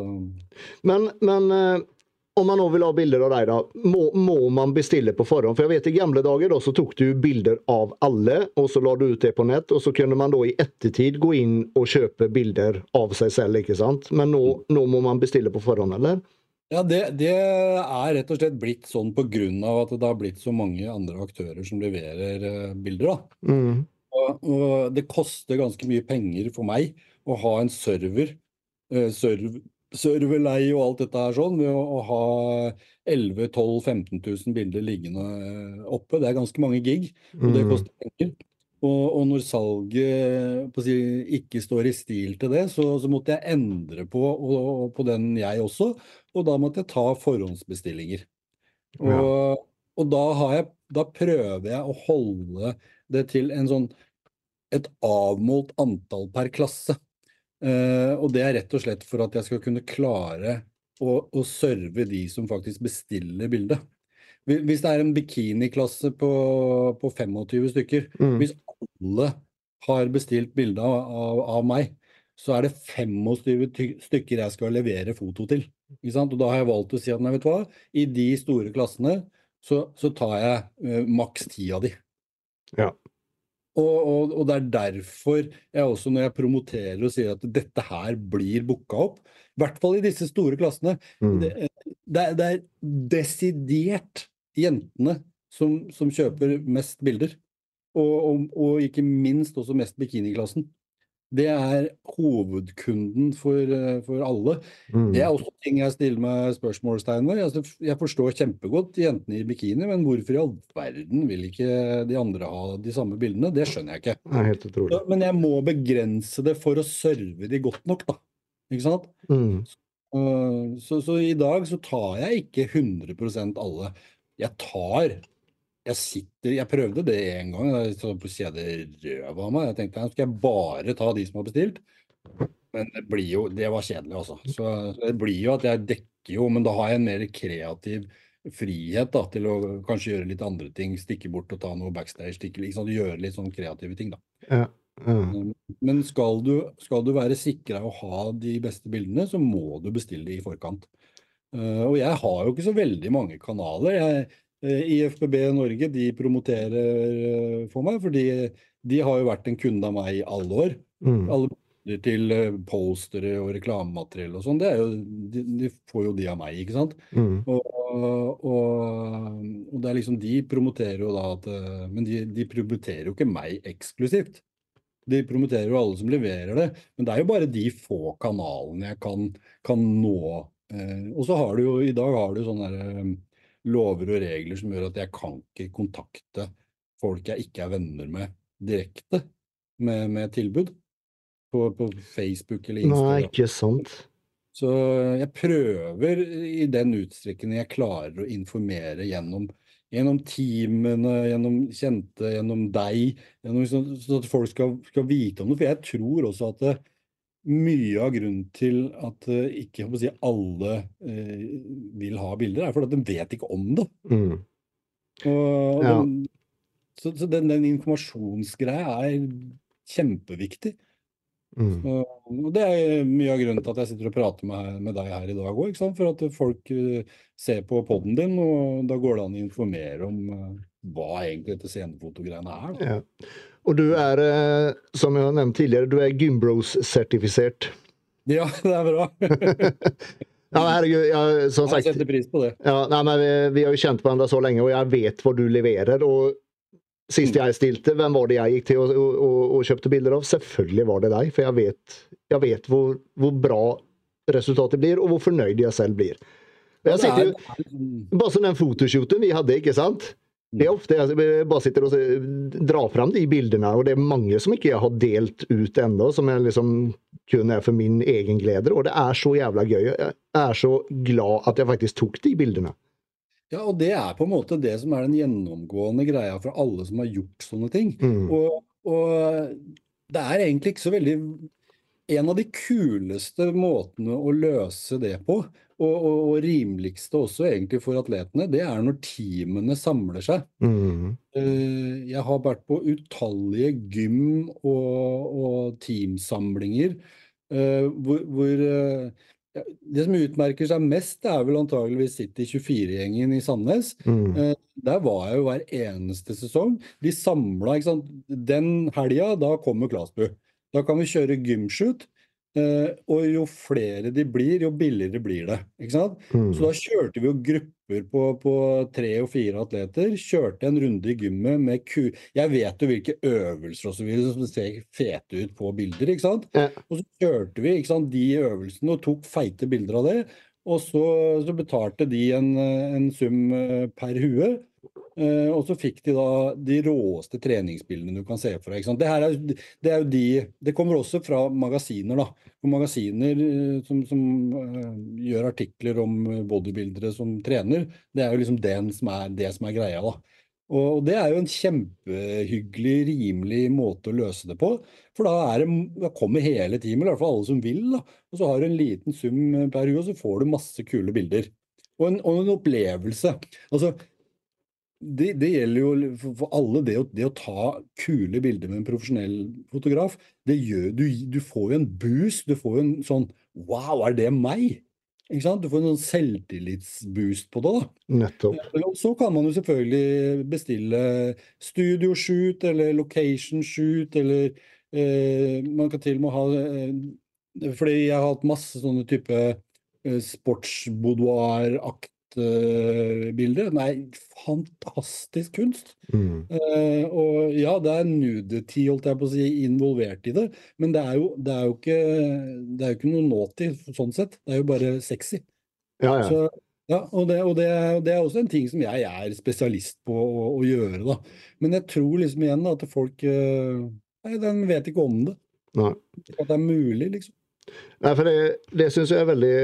Men, men eh, om man nå vil ha bilder av deg, da, må, må man bestille på forhånd? For jeg vet I gamle dager da, så tok du bilder av alle, og så la du ut det på nett. Og så kunne man da i ettertid gå inn og kjøpe bilder av seg selv. ikke sant? Men nå, nå må man bestille på forhånd, eller? Ja, det, det er rett og slett blitt sånn av at det har blitt så mange andre aktører som leverer eh, bilder. da. Mm. Og, og det koster ganske mye penger for meg å ha en server, eh, serv, serverleie og alt dette her sånn, ved å, å ha 11 12 15 000 bilder liggende eh, oppe. Det er ganske mange gig, og det Mm. koster penger. Og, og når salget si, ikke står i stil til det, så, så måtte jeg endre på, og, på den jeg også, og da måtte jeg ta forhåndsbestillinger. Og, Ja. og da, har jeg, da prøver jeg å holde det til en sånn et avmålt antall per klasse. Eh, og det er rett og slett for at jeg skal kunne klare å, å serve de som faktisk bestiller bildet. Hvis det er en bikiniklasse på, på 25 stykker, Mm. hvis alle har bestilt bilde av, av, av meg, så er det 25 stykker jeg skal levere foto til. Ikke sant? Og da har jeg valgt å si at nei, vet du hva, i de store klassene så, så tar jeg uh, maks ti av de. Ja. Og, og, og det er derfor jeg også, når jeg promoterer og sier at dette her blir booka opp, i hvert fall i disse store klassene, Mm. det, det, det er desidert jentene som, som kjøper mest bilder. Og, og, og ikke minst også mest bikiniklassen. Det er hovedkunden for, eh, for alle. Mm. Det er også ting jeg stiller meg spørsmålstegn ved. Altså, jeg forstår kjempegodt jentene i bikini, men hvorfor i all verden vil ikke de andre ha de samme bildene? Det skjønner jeg ikke. Så, men jeg må begrense det for å serve de godt nok, da. Ikke sant? Mm. Så, så, så i dag så tar jeg ikke 100% alle. Jeg tar jeg sitter, jeg prøvde det en gang, så kjede røva av meg. Jeg tenkte nå skal jeg bare ta de som har bestilt. Men det blir jo, det var kjedelig, altså. Så det blir jo at jeg dekker jo, men da har jeg en mer kreativ frihet da, til å kanskje gjøre litt andre ting. Stikke bort og ta noe backstage. Stikke, liksom, gjøre litt sånn kreative ting, da. Ja. Mm. Men skal du, skal du være sikra å ha de beste bildene, så må du bestille i forkant. Uh, og jeg har jo ikke så veldig mange kanaler. Jeg, uh, IFBB Norge de promoterer uh, for meg, fordi de har jo vært en kunde av meg i alle år. Mm. Alle bilder til postere og reklamemateriell og sånn, de, de, får jo de av meg, ikke sant. Mm. Og, og, og, det er liksom, de promoterer jo da at Men de, de promoterer jo ikke meg eksklusivt. De promoterer jo alle som leverer det, men det er jo bare de få kanalene jeg kan, kan nå. Eh, og så har du jo i dag har du sånne eh, lover og regler som gjør at jeg kan ikke kontakte folk jeg ikke er venner med direkte med, med tilbud på, på, Facebook eller Instagram. Nei, ikke sant. Så jeg prøver i den utstrekning jeg klarer å informere gjennom gjennom teamene, gjennom kjente, gjennom deg, gjennom, sånn, at folk skal, skal, vite om det. For jeg tror også at det, mye av grunnen til at uh, ikke si, alle eh, vil ha bilder, er fordi at de vet ikke om det. Mm. Og, ja. så, så den, den informasjonsgreia er kjempeviktig. Mm. Og det er mye av grunnen til at jeg sitter og prater med, med deg her i dag òg. For at folk uh, ser på poden din, og da går det an å informere om uh, hva egentlig dette scenefotogreiene er. Da. Ja. Og du er, uh, som jeg har nevnt tidligere, du er Gymbros-sertifisert. Ja, det er bra. ja, herregud, jeg, som sagt, jeg setter pris på det. Ja, nei, men vi, vi har jo kjent hverandre så lenge, og jeg vet hva du leverer. og Sist jeg stilte, hvem var det jeg gikk til og, og, og, kjøpte bilder av? Selvfølgelig var det deg, for jeg vet, jeg vet hvor, hvor, bra resultatet blir, og hvor fornøyd jeg selv blir. Jeg sitter jo, bare som den fotoshooten vi hadde, ikke sant? Det er ofte jeg bare sitter og drar fram de bildene, og det er mange som ikke jeg har delt ut ennå, som jeg liksom kun er for min egen glede. Og det er så jævla gøy. Jeg er så glad at jeg faktisk tok de bildene. Ja, og det er på en måte det som er den gjennomgående greia for alle som har gjort sånne ting. Mm. Og, og, det er egentlig ikke så veldig En av de kuleste måtene å løse det på, og, og, og rimeligste også egentlig for atletene, det er når teamene samler seg. Mm. Jeg har vært på utallige gym- og, og teamsamlinger hvor, hvor det som utmerker seg mest, er vel antageligvis City 24-gjengen i Sandnes. Mm. Der var jeg jo hver eneste sesong. De samla ikke sant? Den helga, da kommer Klasbu. Da kan vi kjøre gymshoot. Og jo flere de blir, jo billigere blir det. ikke sant? Mm. Så da kjørte vi jo grupper på, på tre og fire atleter. Kjørte en runde i gymmet med ku... Jeg vet jo hvilke øvelser og så videre som ser fete ut på bilder. ikke sant? Ja. Og så kjørte vi ikke sant, de øvelsene og tok feite bilder av det. Og så, så betalte de en, en sum per hue. Uh, og så fikk de da de råeste treningsbildene du kan se for deg. Det, er, det, er jo de, det kommer også fra magasiner. da. Magasiner uh, som, som uh, gjør artikler om bodybuildere som trener, det er jo liksom som er, det som er greia. da. Og det er jo en kjempehyggelig, rimelig måte å løse det på. For da, er det, da kommer hele teamet, i hvert fall alle som vil. da. Og så har du en liten sum per uke, og så får du masse kule bilder. Og en, og en opplevelse. Altså, det, det, gjelder jo for alle, det å, det å, ta kule bilder med en profesjonell fotograf. det gjør, du, du, får jo en boost. Du får jo en sånn Wow, er det meg? Ikke sant? Du får en sånn selvtillitsboost på det. da. Nettopp. Og så kan man jo selvfølgelig bestille studioshoot eller location shoot, eller eh, man kan til og med ha eh, Fordi jeg har hatt masse sånne type eh, sportsboudoir-aktige shoot-bilder. Nei, fantastisk kunst. Mm. Eh, og ja, det er nudity, holdt jeg på å si, involvert i det, men det er jo, det er jo ikke det er jo ikke noe naughty sånn sett. Det er jo bare sexy. Ja, ja. Så, ja, og det, og det, det er også en ting som jeg er spesialist på å, å gjøre, da. Men jeg tror liksom igjen da, at folk eh, Nei, den vet ikke om det. Nei. At det er mulig, liksom. Nei, for det, det syns jeg er veldig,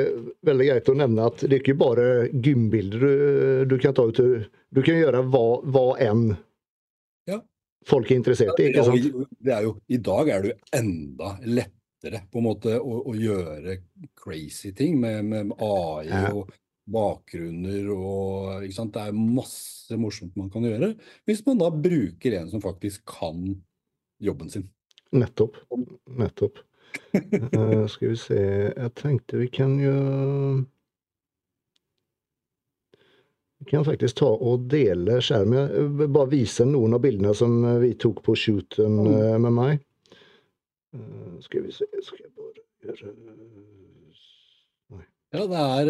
veldig greit å nevne at det er ikke bare gymbilder du, du kan ta ut. Du kan gjøre hva, hva enn Ja. folk er interessert i. ikke sant? det er jo, I dag er det jo enda lettere på en måte å, å gjøre crazy ting med, med AI Ja. og bakgrunner og ikke sant? Det er masse morsomt man kan gjøre, hvis man da bruker en som faktisk kan jobben sin. Nettopp. Nettopp. Eh, skal vi se Jeg tenkte vi kan jo Vi kan faktisk ta og dele skjermen. Jeg vil bare vise noen av bildene som vi tok på shooten eh, med meg. Uh, Skal vi se Skal jeg bare gjøre Ja, det er,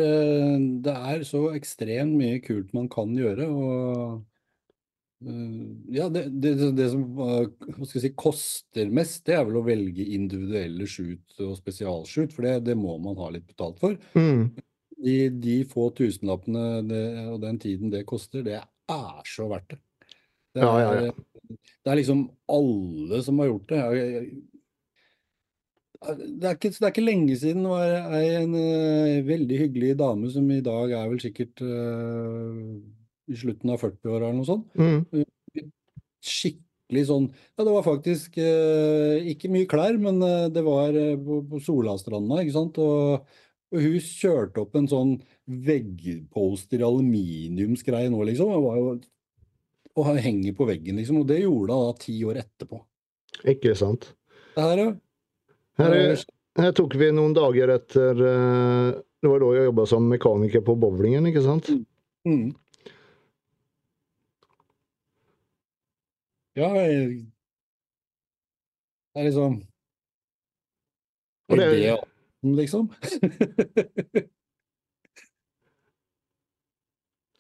det er så ekstremt mye kult man kan gjøre, og ja, det, det, det som eh, si, koster mest, det er vel å velge individuelle shoot og spesialshoot, for det, det må man ha litt betalt for. mm. De, de få tusenlappene det, og den tiden det koster, det er så verdt det. Det Ja, ja, ja. er, det er liksom alle som har gjort det. Jeg- jeg- Det er ikke, det er ikke lenge siden det var ei en en, veldig hyggelig dame som i dag er vel sikkert eh, i slutten av 40-åra eller noe sånt. Mm. Skikkelig sånn Ja, det var faktisk eh, ikke mye klær, men eh, det var eh, på, på Solastranda, ikke sant. Og, og hun kjørte opp en sånn veggposter i aluminiumsgreie nå, liksom. Og, var jo, og henger på veggen, liksom. Og det gjorde hun da ti år etterpå. Ikke sant. Det her, ja. Her, Eh, er- her tok vi noen dager etter eh, Det var da jeg jobba som mekaniker på bowlingen, ikke sant? Mm. Ja, det er liksom Er det- det liksom?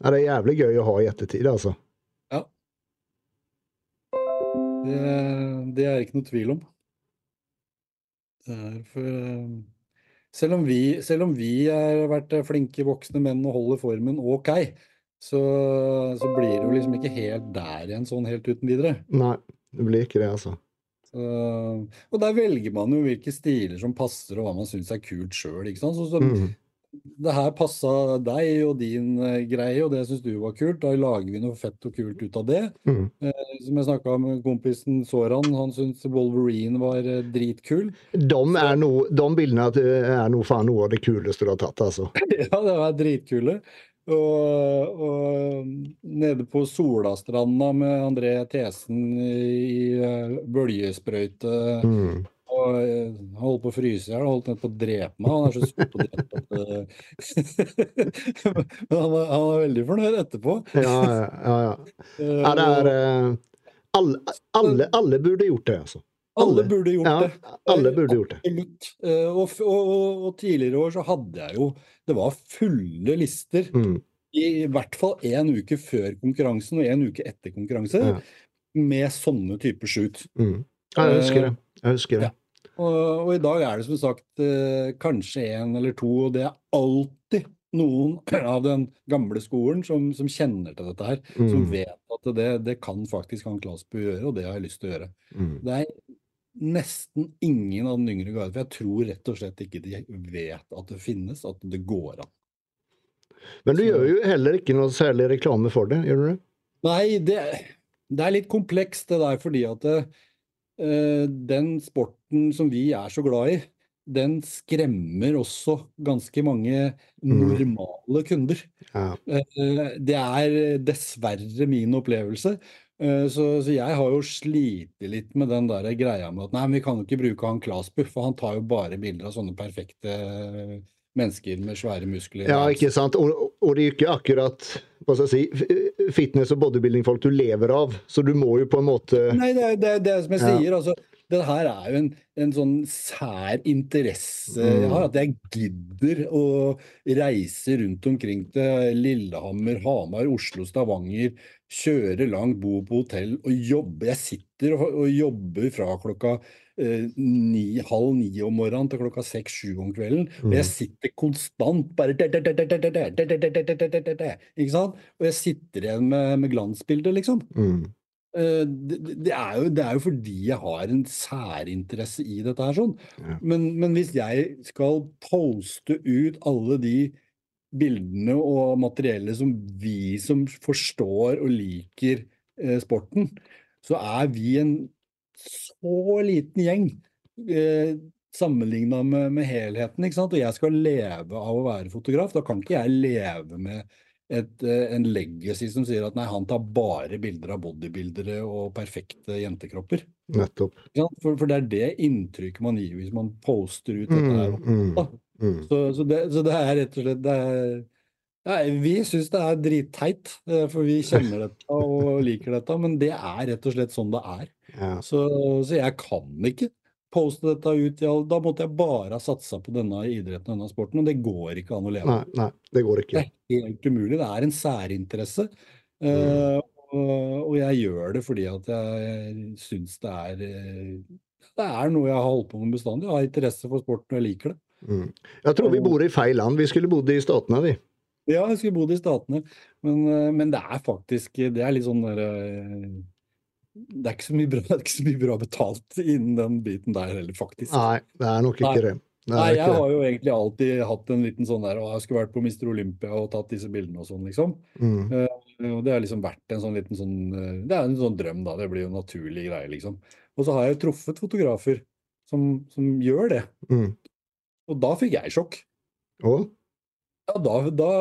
Ja, det er jævlig gøy å ha i ettertid, altså. Ja. Det, det er ikke noe tvil om. Er for eh, selv om vi, selv om vi har vært flinke voksne menn og holder formen ok, så, så blir jo liksom ikke helt der igjen sånn helt uten videre. Nei, det blir ikke det, altså. Så, og der velger man jo hvilke stiler som passer og hva man syns er kult sjøl, Mm. det her passa deg og din eh, greie, og det syns du var kult. Da lager vi noe fett og kult ut av det. Mm. Som jeg snakka med kompisen Soran, han syntes Wolverine var eh, dritkul. De, er no, de bildene er noe faen noe av det kuleste du har tatt, altså. ja, det var dritkule. Og, og nede på Solastranda med André Thesen i bøljesprøyte bølgesprøyte Mm. og eh, holdt på å fryse i hjel, holdt på å drepe meg. Han er så det at eh, Men han var, han er, veldig fornøyd etterpå. Ja, ja, ja. ja. ja er eh, alle, alle, alle burde gjort det, altså. Alle burde gjort Ja, det. alle burde gjort det. Absolutt. Eh, Og, og, og, tidligere år så hadde jeg jo Det var fulle lister. Mm. I hvert fall én uke før konkurransen og én uke etter konkurranse. Ja. Med sånne typer shoot. Mm. Ja, jeg husker det. Jeg husker det. Og, og i dag er det som sagt eh, kanskje én eller to, og det er alltid noen av den gamle skolen som, som kjenner til dette her. Som Mm. vet at det, det kan faktisk han Klasbu gjøre, og det har jeg lyst til å gjøre. Mm. Det er nesten ingen av den yngre garde, for jeg tror rett og slett ikke de vet at det finnes, at det går an. Men du Så- gjør jo heller ikke noe særlig reklame for det, gjør du det? Nei, det, det er litt komplekst det der, fordi at det, den sporten som vi er så glad i, den skremmer også ganske mange normale kunder. Ja. Eh, det er dessverre min opplevelse. Eh, Så, så jeg har jo slitt litt med den der greia med at nei, men vi kan jo ikke bruke han Klasbu, for han tar jo bare bilder av sånne perfekte mennesker med svære muskler. ja, ikke sant. Og, og det er jo ikke akkurat hva skal jeg si, fitness- og bodybuilding-folk du lever av, så du må jo på en måte Nei, det er det, er det som jeg Ja. sier. Altså, det her er jo en, en sånn sær interesse jeg har, at jeg gidder å reise rundt omkring til Lillehammer, Hamar, Oslo, Stavanger, kjøre langt, bo på hotell og jobbe. Jeg sitter og, og jobber fra klokka eh, ni, halv ni om morgenen til klokka seks-sju om kvelden. Og jeg sitter konstant bare Ikke sant? Og jeg sitter igjen med, med glansbildet, liksom. Mm. Eh, Det, det, er jo, det er jo fordi jeg har en særinteresse i dette her sånn. Ja. Men, men hvis jeg skal poste ut alle de bildene og materiellet som vi som forstår og liker eh, sporten, så er vi en så liten gjeng eh, sammenligna med, med helheten. ikke sant? Og jeg skal leve av å være fotograf. Da kan ikke jeg leve med et, eh, en legacy som sier at nei, han tar bare bilder av bodybuildere og perfekte jentekropper. Nettopp. For, for det er det inntrykket man gir hvis man poster ut dette her. Mm, mm. Mm. Så, så, det, så det er rett og slett det er, ja, Vi syns det er dritteit, eh, for vi kjenner dette og liker dette, men det er rett og slett sånn det er. Ja. Så, så jeg kan ikke poste dette ut. Da måtte jeg bare ha satsa på denne idretten og denne sporten, og det går ikke an å leve Nei, av. nei, det går ikke. Det er helt umulig. Det er en særinteresse. eh, og, og jeg gjør det fordi at jeg syns det er eh, Det er noe jeg har holdt på med bestandig. Jeg har interesse for sporten, og jeg liker det. Mm. Jeg tror vi bor i feil land. Vi skulle bodd i Statene, vi. Ja, jeg skulle bodd i Statene, men, eh, men det er faktisk Det er litt sånn der eh, Det er ikke så bra, det er ikke så mye bra betalt innen den biten der heller, faktisk. Nei, det er nok ikke det. Det Nei, Nei, jeg har jo egentlig alltid hatt en liten sånn der Å, jeg skulle vært på Mr. Olympia og tatt disse bildene og sånn, liksom. Mm. Uh, Og det har liksom vært en sånn liten sånn Det er en sånn drøm, da. Det blir jo en naturlig greie, liksom. Og så har jeg jo truffet fotografer som, som gjør det. Mm. Og da fikk jeg sjokk. Og? Ja, da, da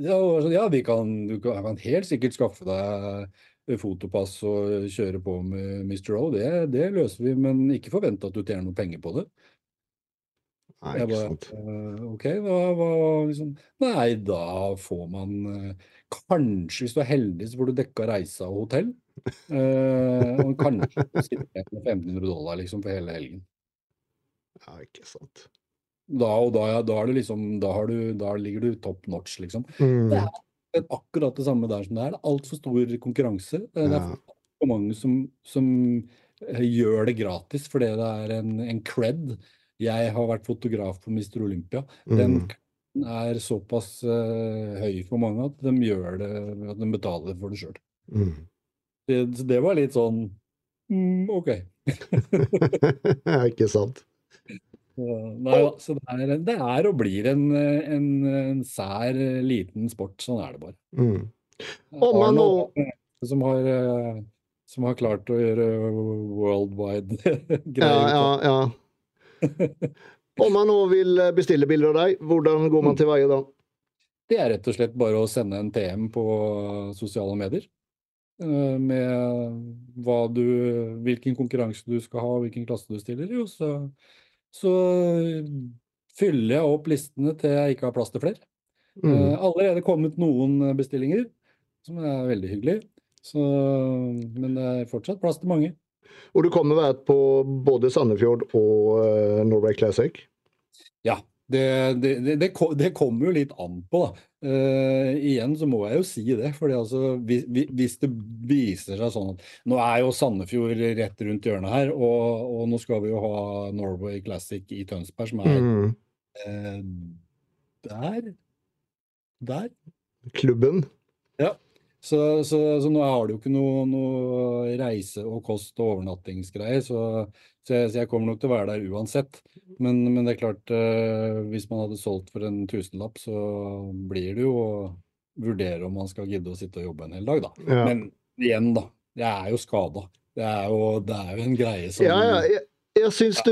ja, ja, vi kan, du kan, helt sikkert skaffe deg fotopass og kjøre på med Mr. O. Det, det løser vi, men ikke forvent at du tjener noe penger på det. Nei, ikke sant. eh, OK, hva, hva liksom Nei, da får man eh, Kanskje, hvis du er heldig, så får du dekka reisa og hotell. Eh, og kanskje sitter med 1500 dollar liksom for hele helgen. Ja, ikke sant. Da og da, ja, da er det liksom Da, har du, da ligger du top notch, liksom. Mm. Det er akkurat det samme der som det er. Det er altfor stor konkurranse. Det er Ja. for mange som, som eh, gjør det gratis fordi det er en, en cred. Jeg har vært fotograf på Mr. Olympia. Den Mm. er såpass uh, høy for mange at de gjør det at de betaler for det sjøl. Mm. Det, det var litt sånn mm, OK. Ikke sant. Nei. Så det er, det er og blir en, eh, en, en sær eh, liten sport. Sånn er det bare. Mm. Om man nå som har, eh, som har klart å gjøre worldwide greier. ja, ja. Om man nå vil bestille bilder av deg, hvordan går man til veie da? Det er rett og slett bare å sende en TM på sosiale medier. eh, Med du, hvilken konkurranse du skal ha, hvilken klasse du stiller i. Så, så fyller jeg opp listene til jeg ikke har plass til flere. Mm. Uh, Allerede kommet noen bestillinger, som er veldig hyggelig. Så, men det er fortsatt plass til mange. Og du kommer være på både Sandefjord og uh, Norway Classic? Ja, det, det, det, det, kommer jo litt an på, da. Uh, igjen så må jeg jo si det. fordi altså, hvis, hvis- det viser seg sånn at Nå er jo Sandefjord rett rundt hjørnet her, og, og nå skal vi jo ha Norway Classic i Tønsberg, som er Mm. uh, der. Der. Klubben? Så, så, så nå har du jo ikke noe, noe reise- og kost- og overnattingsgreier, så, så, jeg, så jeg kommer nok til å være der uansett. Men, men det er klart, eh, hvis man hadde solgt for en tusenlapp, så blir det jo å vurdere om man skal gidde å sitte og jobbe en hel dag, da. Ja. Men igjen, da. Jeg er jo skada. Det det er jo en greie som Ja, ja, jeg, jeg syns du,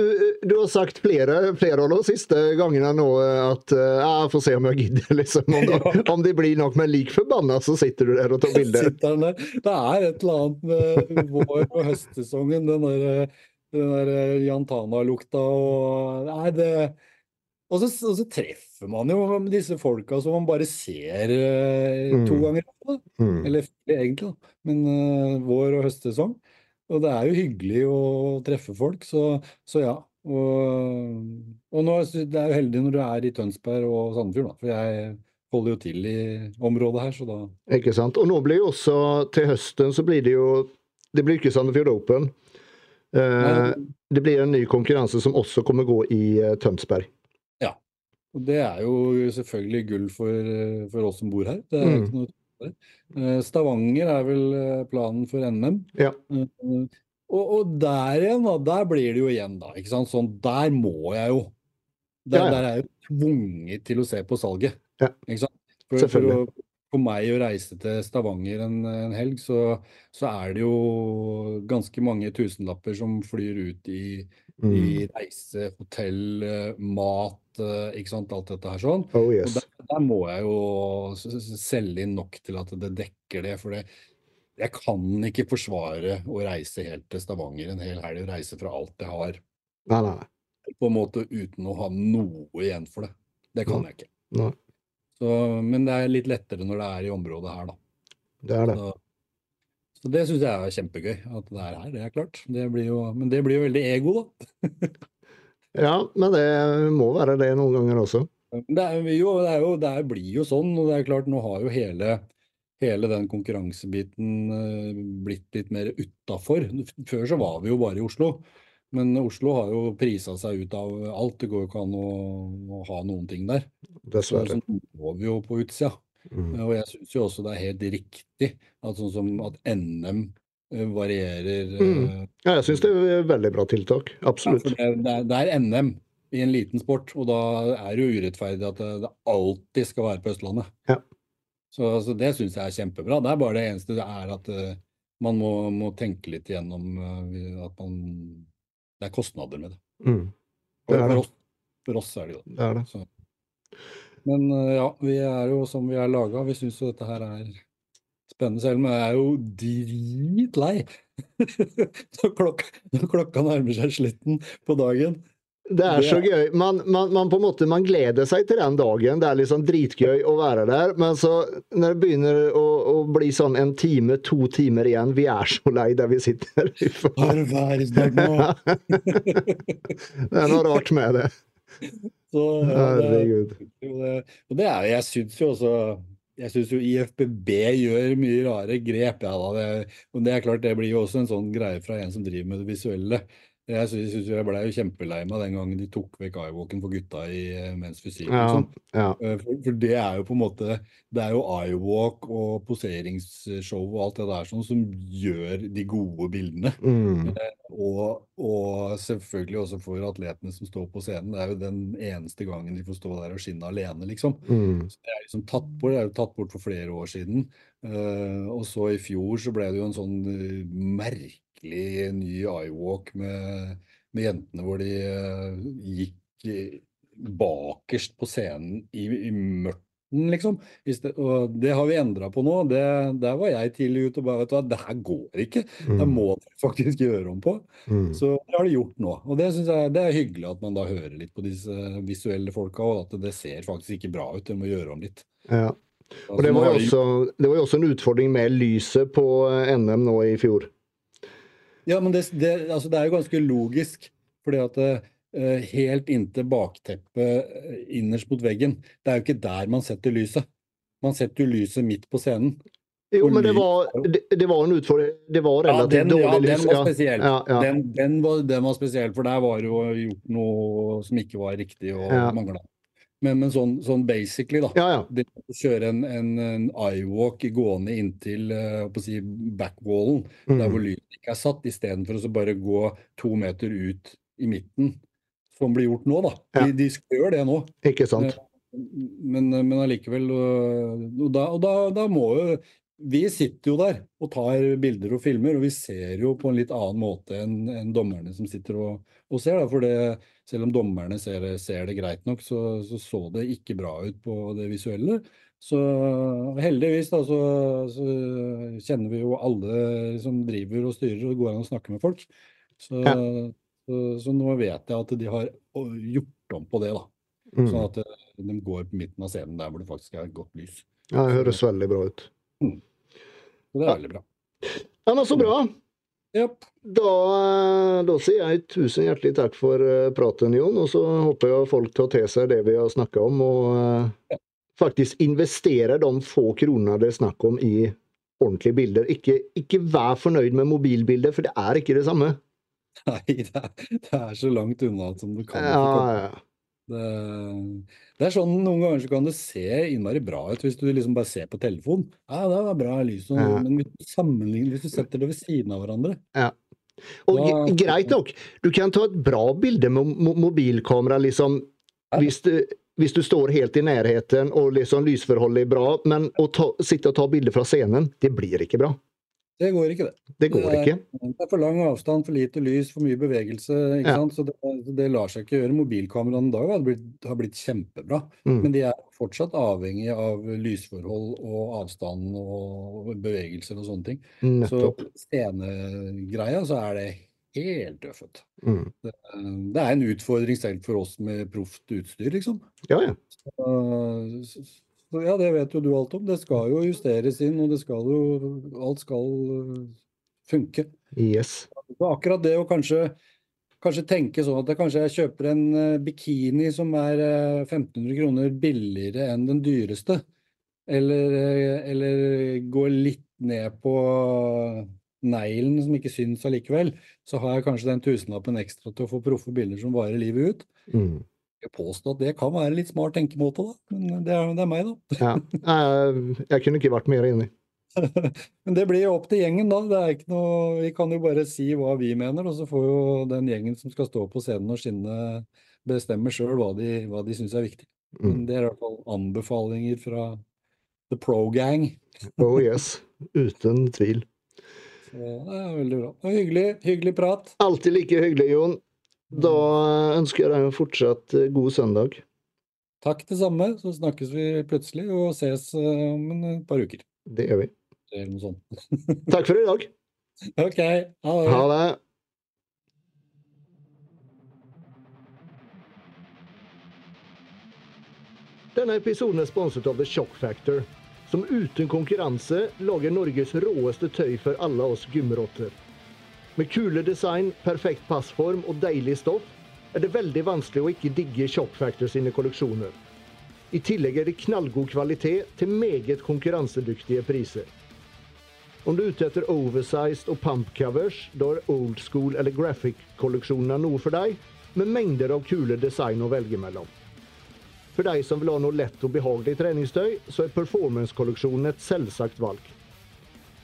du har sagt flere, flere av de siste gangene nå eh, at eh, jeg får se om jeg gidder, liksom. Om, det- om det blir nok, men lik forbanna så sitter du der og tar bilder. Det er et eller annet med vår- og høstsesongen, den der, den der Jantana-lukta og Nei, det og så, og så treffer man jo disse folka som man bare ser eh, to Mm. ganger. Da. Mm. Eller egentlig, da. Men uh, vår- og høstsesong. og det er jo hyggelig å treffe folk, så, så ja. Og, og nå, det er jo heldig når du er i Tønsberg og Sandefjord, da. For jeg holder jo til i området her, så da Ikke sant? Og nå blir jo også til høsten så blir det jo Det blir ikke Sandefjord Open. Eh, det blir en ny konkurranse som også kommer gå i Tønsberg. Ja. Og det er jo selvfølgelig gull for, eh, for oss som bor her. Det er Mm. ikke noe. Eh, Stavanger er vel eh, planen for NM. Ja. Eh, Og, og der igjen, da, der blir det jo igjen, da. ikke sant? Sånn, der må jeg jo. Der, Ja, ja. der er jeg jo tvunget til å se på salget. Ja. Ikke sant? For, for, å, Selvfølgelig. For meg å reise til Stavanger en, en helg, så, så er det jo ganske mange tusenlapper som flyr ut i, Mm. i reise, hotell, eh, mat, eh, ikke sant, alt dette her sånn. Oh Og yes. der, der må jeg jo selge inn nok til at det dekker det. For det, jeg kan ikke forsvare å reise helt til Stavanger en hel helg og reise fra alt jeg har, Nei, nei, nei. på en måte uten å ha noe igjen for det. Det kan jeg ikke. Nei. Så, men det er litt lettere når det er i området her, da. Det er det. Så, så det syns jeg er kjempegøy at det er her, det er klart. Det blir jo, men det blir jo veldig ego, da. Ja, men det må være det noen ganger også. Det, er jo, det, er jo, det er, blir jo sånn, og det er klart, nå har jo hele, hele den konkurransebiten eh, blitt litt mer utafor. Før så var vi jo bare i Oslo, men Oslo har jo prisa seg ut av alt. Det går jo ikke an å, å ha noen ting der. Dessverre. så må vi jo på utsida. Mm. Og jeg syns jo også det er helt riktig at sånn som at NM eh, varierer Mm. eh, Ja, jeg syns det er et veldig bra tiltak. Absolutt. Ja, det, er, det er NM i en liten sport, og da er det jo urettferdig at det, det alltid skal være på Østlandet. Ja. Så, så det syns jeg er kjempebra. Det er bare det eneste det er at eh, man må, må tenke litt igjennom eh, at man Det er kostnader med det. Mm. Det er det. for, oss, for oss er det jo det. Er det. Men eh, ja, vi er jo som vi er laga. Vi syns jo dette her er spennende selv, men jeg er jo dritlei når når klokka nærmer seg slutten på dagen. Det er så gøy. Man, man, man på en måte man gleder seg til den dagen. Det er liksom dritgøy å være der. Men så når det begynner å, å bli sånn en time, to timer igjen Vi er så lei der vi sitter. Har snart nå? Det er noe rart med det. Så, ja, Herregud. det, og det er, jeg syns jo også jeg syns jo IFBB gjør mye rare grep. Ja, da. Det, og det er klart, det blir jo også en sånn greie fra en som driver med det visuelle. Jeg synes, jeg ble jo kjempelei meg den gangen de tok vekk eyewalken for gutta i eh, Men's Fysikk. Ja, Liksom. ja. Eh, For, for det er jo på en måte Det er jo eyewalk og poseringsshow og alt det der sånn som gjør de gode bildene. Mm. Og, og selvfølgelig også for atletene som står på scenen. Det er jo den eneste gangen de får stå der og skinne alene, liksom. Mm. Så det er liksom tatt bort, det er jo tatt bort for flere år siden. Uh, og så i fjor så ble det jo en sånn eh, merkelig ny iWalk med, med jentene hvor de uh, gikk bakerst på scenen i, i mørten, liksom. Og det har vi endra på nå. Det, der var jeg tidlig ute og bare vet du hva, det her går ikke. Det Mm. må dere faktisk gjøre om på. Mm. Så det har de gjort nå. Og det jeg det er hyggelig at man da hører litt på disse visuelle folka, og at det ser faktisk ikke bra ut. Det må gjøre om litt. Ja. Altså, Og det var, jo også, det var jo også en utfordring med lyset på eh, NM nå i fjor. Ja, men det, det, altså, det er jo ganske logisk. Fordi at uh, helt inntil bakteppet innerst mot veggen, det er jo ikke der man setter lyset. Man setter jo lyset midt på scenen. Jo, men det var, det, det var en utfordring. Det var Ja, den, den, ja, lys. den var spesiell. ja, ja. Den, den, var, den var spesiell, for der var det jo gjort noe som ikke var riktig og Ja. mangla. Men, men sånn, sånn basically, da. ja, ja. det å kjøre en, en, en iWalk gående inntil å si, backwallen, der hvor lyden ikke er satt, istedenfor å bare gå to meter ut i midten, som blir gjort nå, da. Ja. De, de skal gjøre det nå, Ikke sant? men, men allikevel og, Og, da, og da, da må jo Vi sitter jo der og tar bilder og filmer, og vi ser jo på en litt annen måte enn en dommerne som sitter og, og ser. Da, for det, selv om dommerne ser, ser det greit nok, så, så så det ikke bra ut på det visuelle. Så heldigvis da, så, så kjenner vi jo alle som driver og styrer, og det går an å snakke med folk. Så, Ja. så, nå vet jeg at de har gjort om på det, da. Mm. Sånn at eh, de går på midten av scenen der hvor det faktisk er godt lys. Ja, det høres veldig bra ut. Så det er veldig bra. Ja, men Så bra. Yep. Da, da sier jeg tusen hjertelig takk for eh, praten, Jon. Og så håper jeg folk tar til seg det vi har snakka om, og eh, faktisk investerer de få kronene det er snakk om i ordentlige bilder. Ikke, ikke vær fornøyd med mobilbilder, for det er ikke det samme. Nei, det er, det er så langt unna som du kan. Ja, ja, ja. Det, det er sånn Noen ganger så kan det se innmari bra ut hvis du liksom bare ser på telefonen. Ja, det var bra lys, og, Ja. men hvis du hvis du setter det ved siden av hverandre ja. Og Da- greit nok, du kan ta et bra bilde med mobilkamera liksom, Ja. hvis, du, hvis du står helt i nærheten og liksom lysforholdet er bra, men å ta, sitte og ta bilder fra scenen, det blir ikke bra. Det går ikke, det. Det går Det ikke. Det er for lang avstand, for lite lys, for mye bevegelse. ikke Ja. sant? Så det, det lar seg ikke gjøre. Mobilkameraene i dag har blitt, har blitt kjempebra. Mm. Men de er fortsatt avhengig av lysforhold og avstand og bevegelser og sånne ting. Så Nettopp. scenegreia så er det helt døffet. Mm. Det er en utfordring selv for oss med proft utstyr, liksom. Ja, ja. Så, så ja, det vet jo du alt om. Det skal jo justeres inn, og det skal jo Alt skal uh, funke. Yes. Så akkurat det å kanskje, kanskje tenke sånn at jeg kanskje jeg kjøper en eh, bikini som er eh, 1500 kroner billigere enn den dyreste, eller, eller går litt ned på neglen som ikke syns allikevel, så har jeg kanskje den tusenlappen ekstra til å få proffe bilder som varer livet ut. Mm. Jeg påstå at det kan være litt smart tenkemåte, da. Men det er, det er meg, da. Ja. Jeg, kunne ikke vært mer enig. Men det blir jo opp til gjengen, da. Det er ikke noe, vi kan jo bare si hva vi mener, og så får jo den gjengen som skal stå på scenen og skinne, bestemme sjøl hva de, hva de syns er viktig. Men Mm. det er i hvert fall anbefalinger fra The Pro Gang. Oh yes. Uten tvil. Så det er veldig bra. Og hyggelig, hyggelig prat. Alltid like hyggelig, Jon. Da ønsker jeg deg en fortsatt eh, god søndag. Takk det samme, så snakkes vi plutselig og ses eh, om et par uker. Det gjør vi. Eller noe sånt. Takk for i dag. OK, ha det. Ha det. Denne episoden er sponset av The Shock Factor, som uten konkurranse lager Norges råeste tøy for alle oss gymrotter. Med kule design, perfekt passform og deilig stoff er det veldig vanskelig å ikke digge Shop Factor sine kolleksjoner. I tillegg er det knallgod kvalitet til meget konkurransedyktige priser. Om du er ute etter oversized og pump covers, da er old school eller graphic-kolleksjonene noe for deg, med mengder av kule design å velge mellom. For deg som vil ha noe lett og behagelig treningstøy, så er performance-kolleksjonen et selvsagt valg.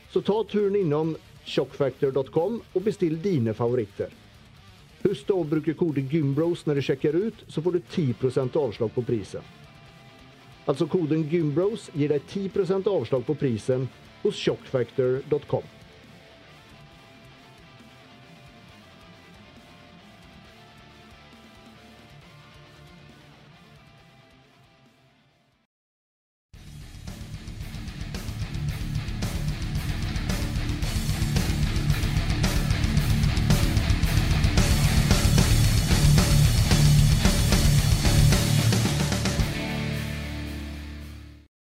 Så ta turen innom shockfactor.com og bestill dine favoritter. Husk å bruke kode GYMBROS når du sjekker ut, så får du 10% avslag på prisen. Altså koden GYMBROS gir deg 10% avslag på prisen hos shockfactor.com.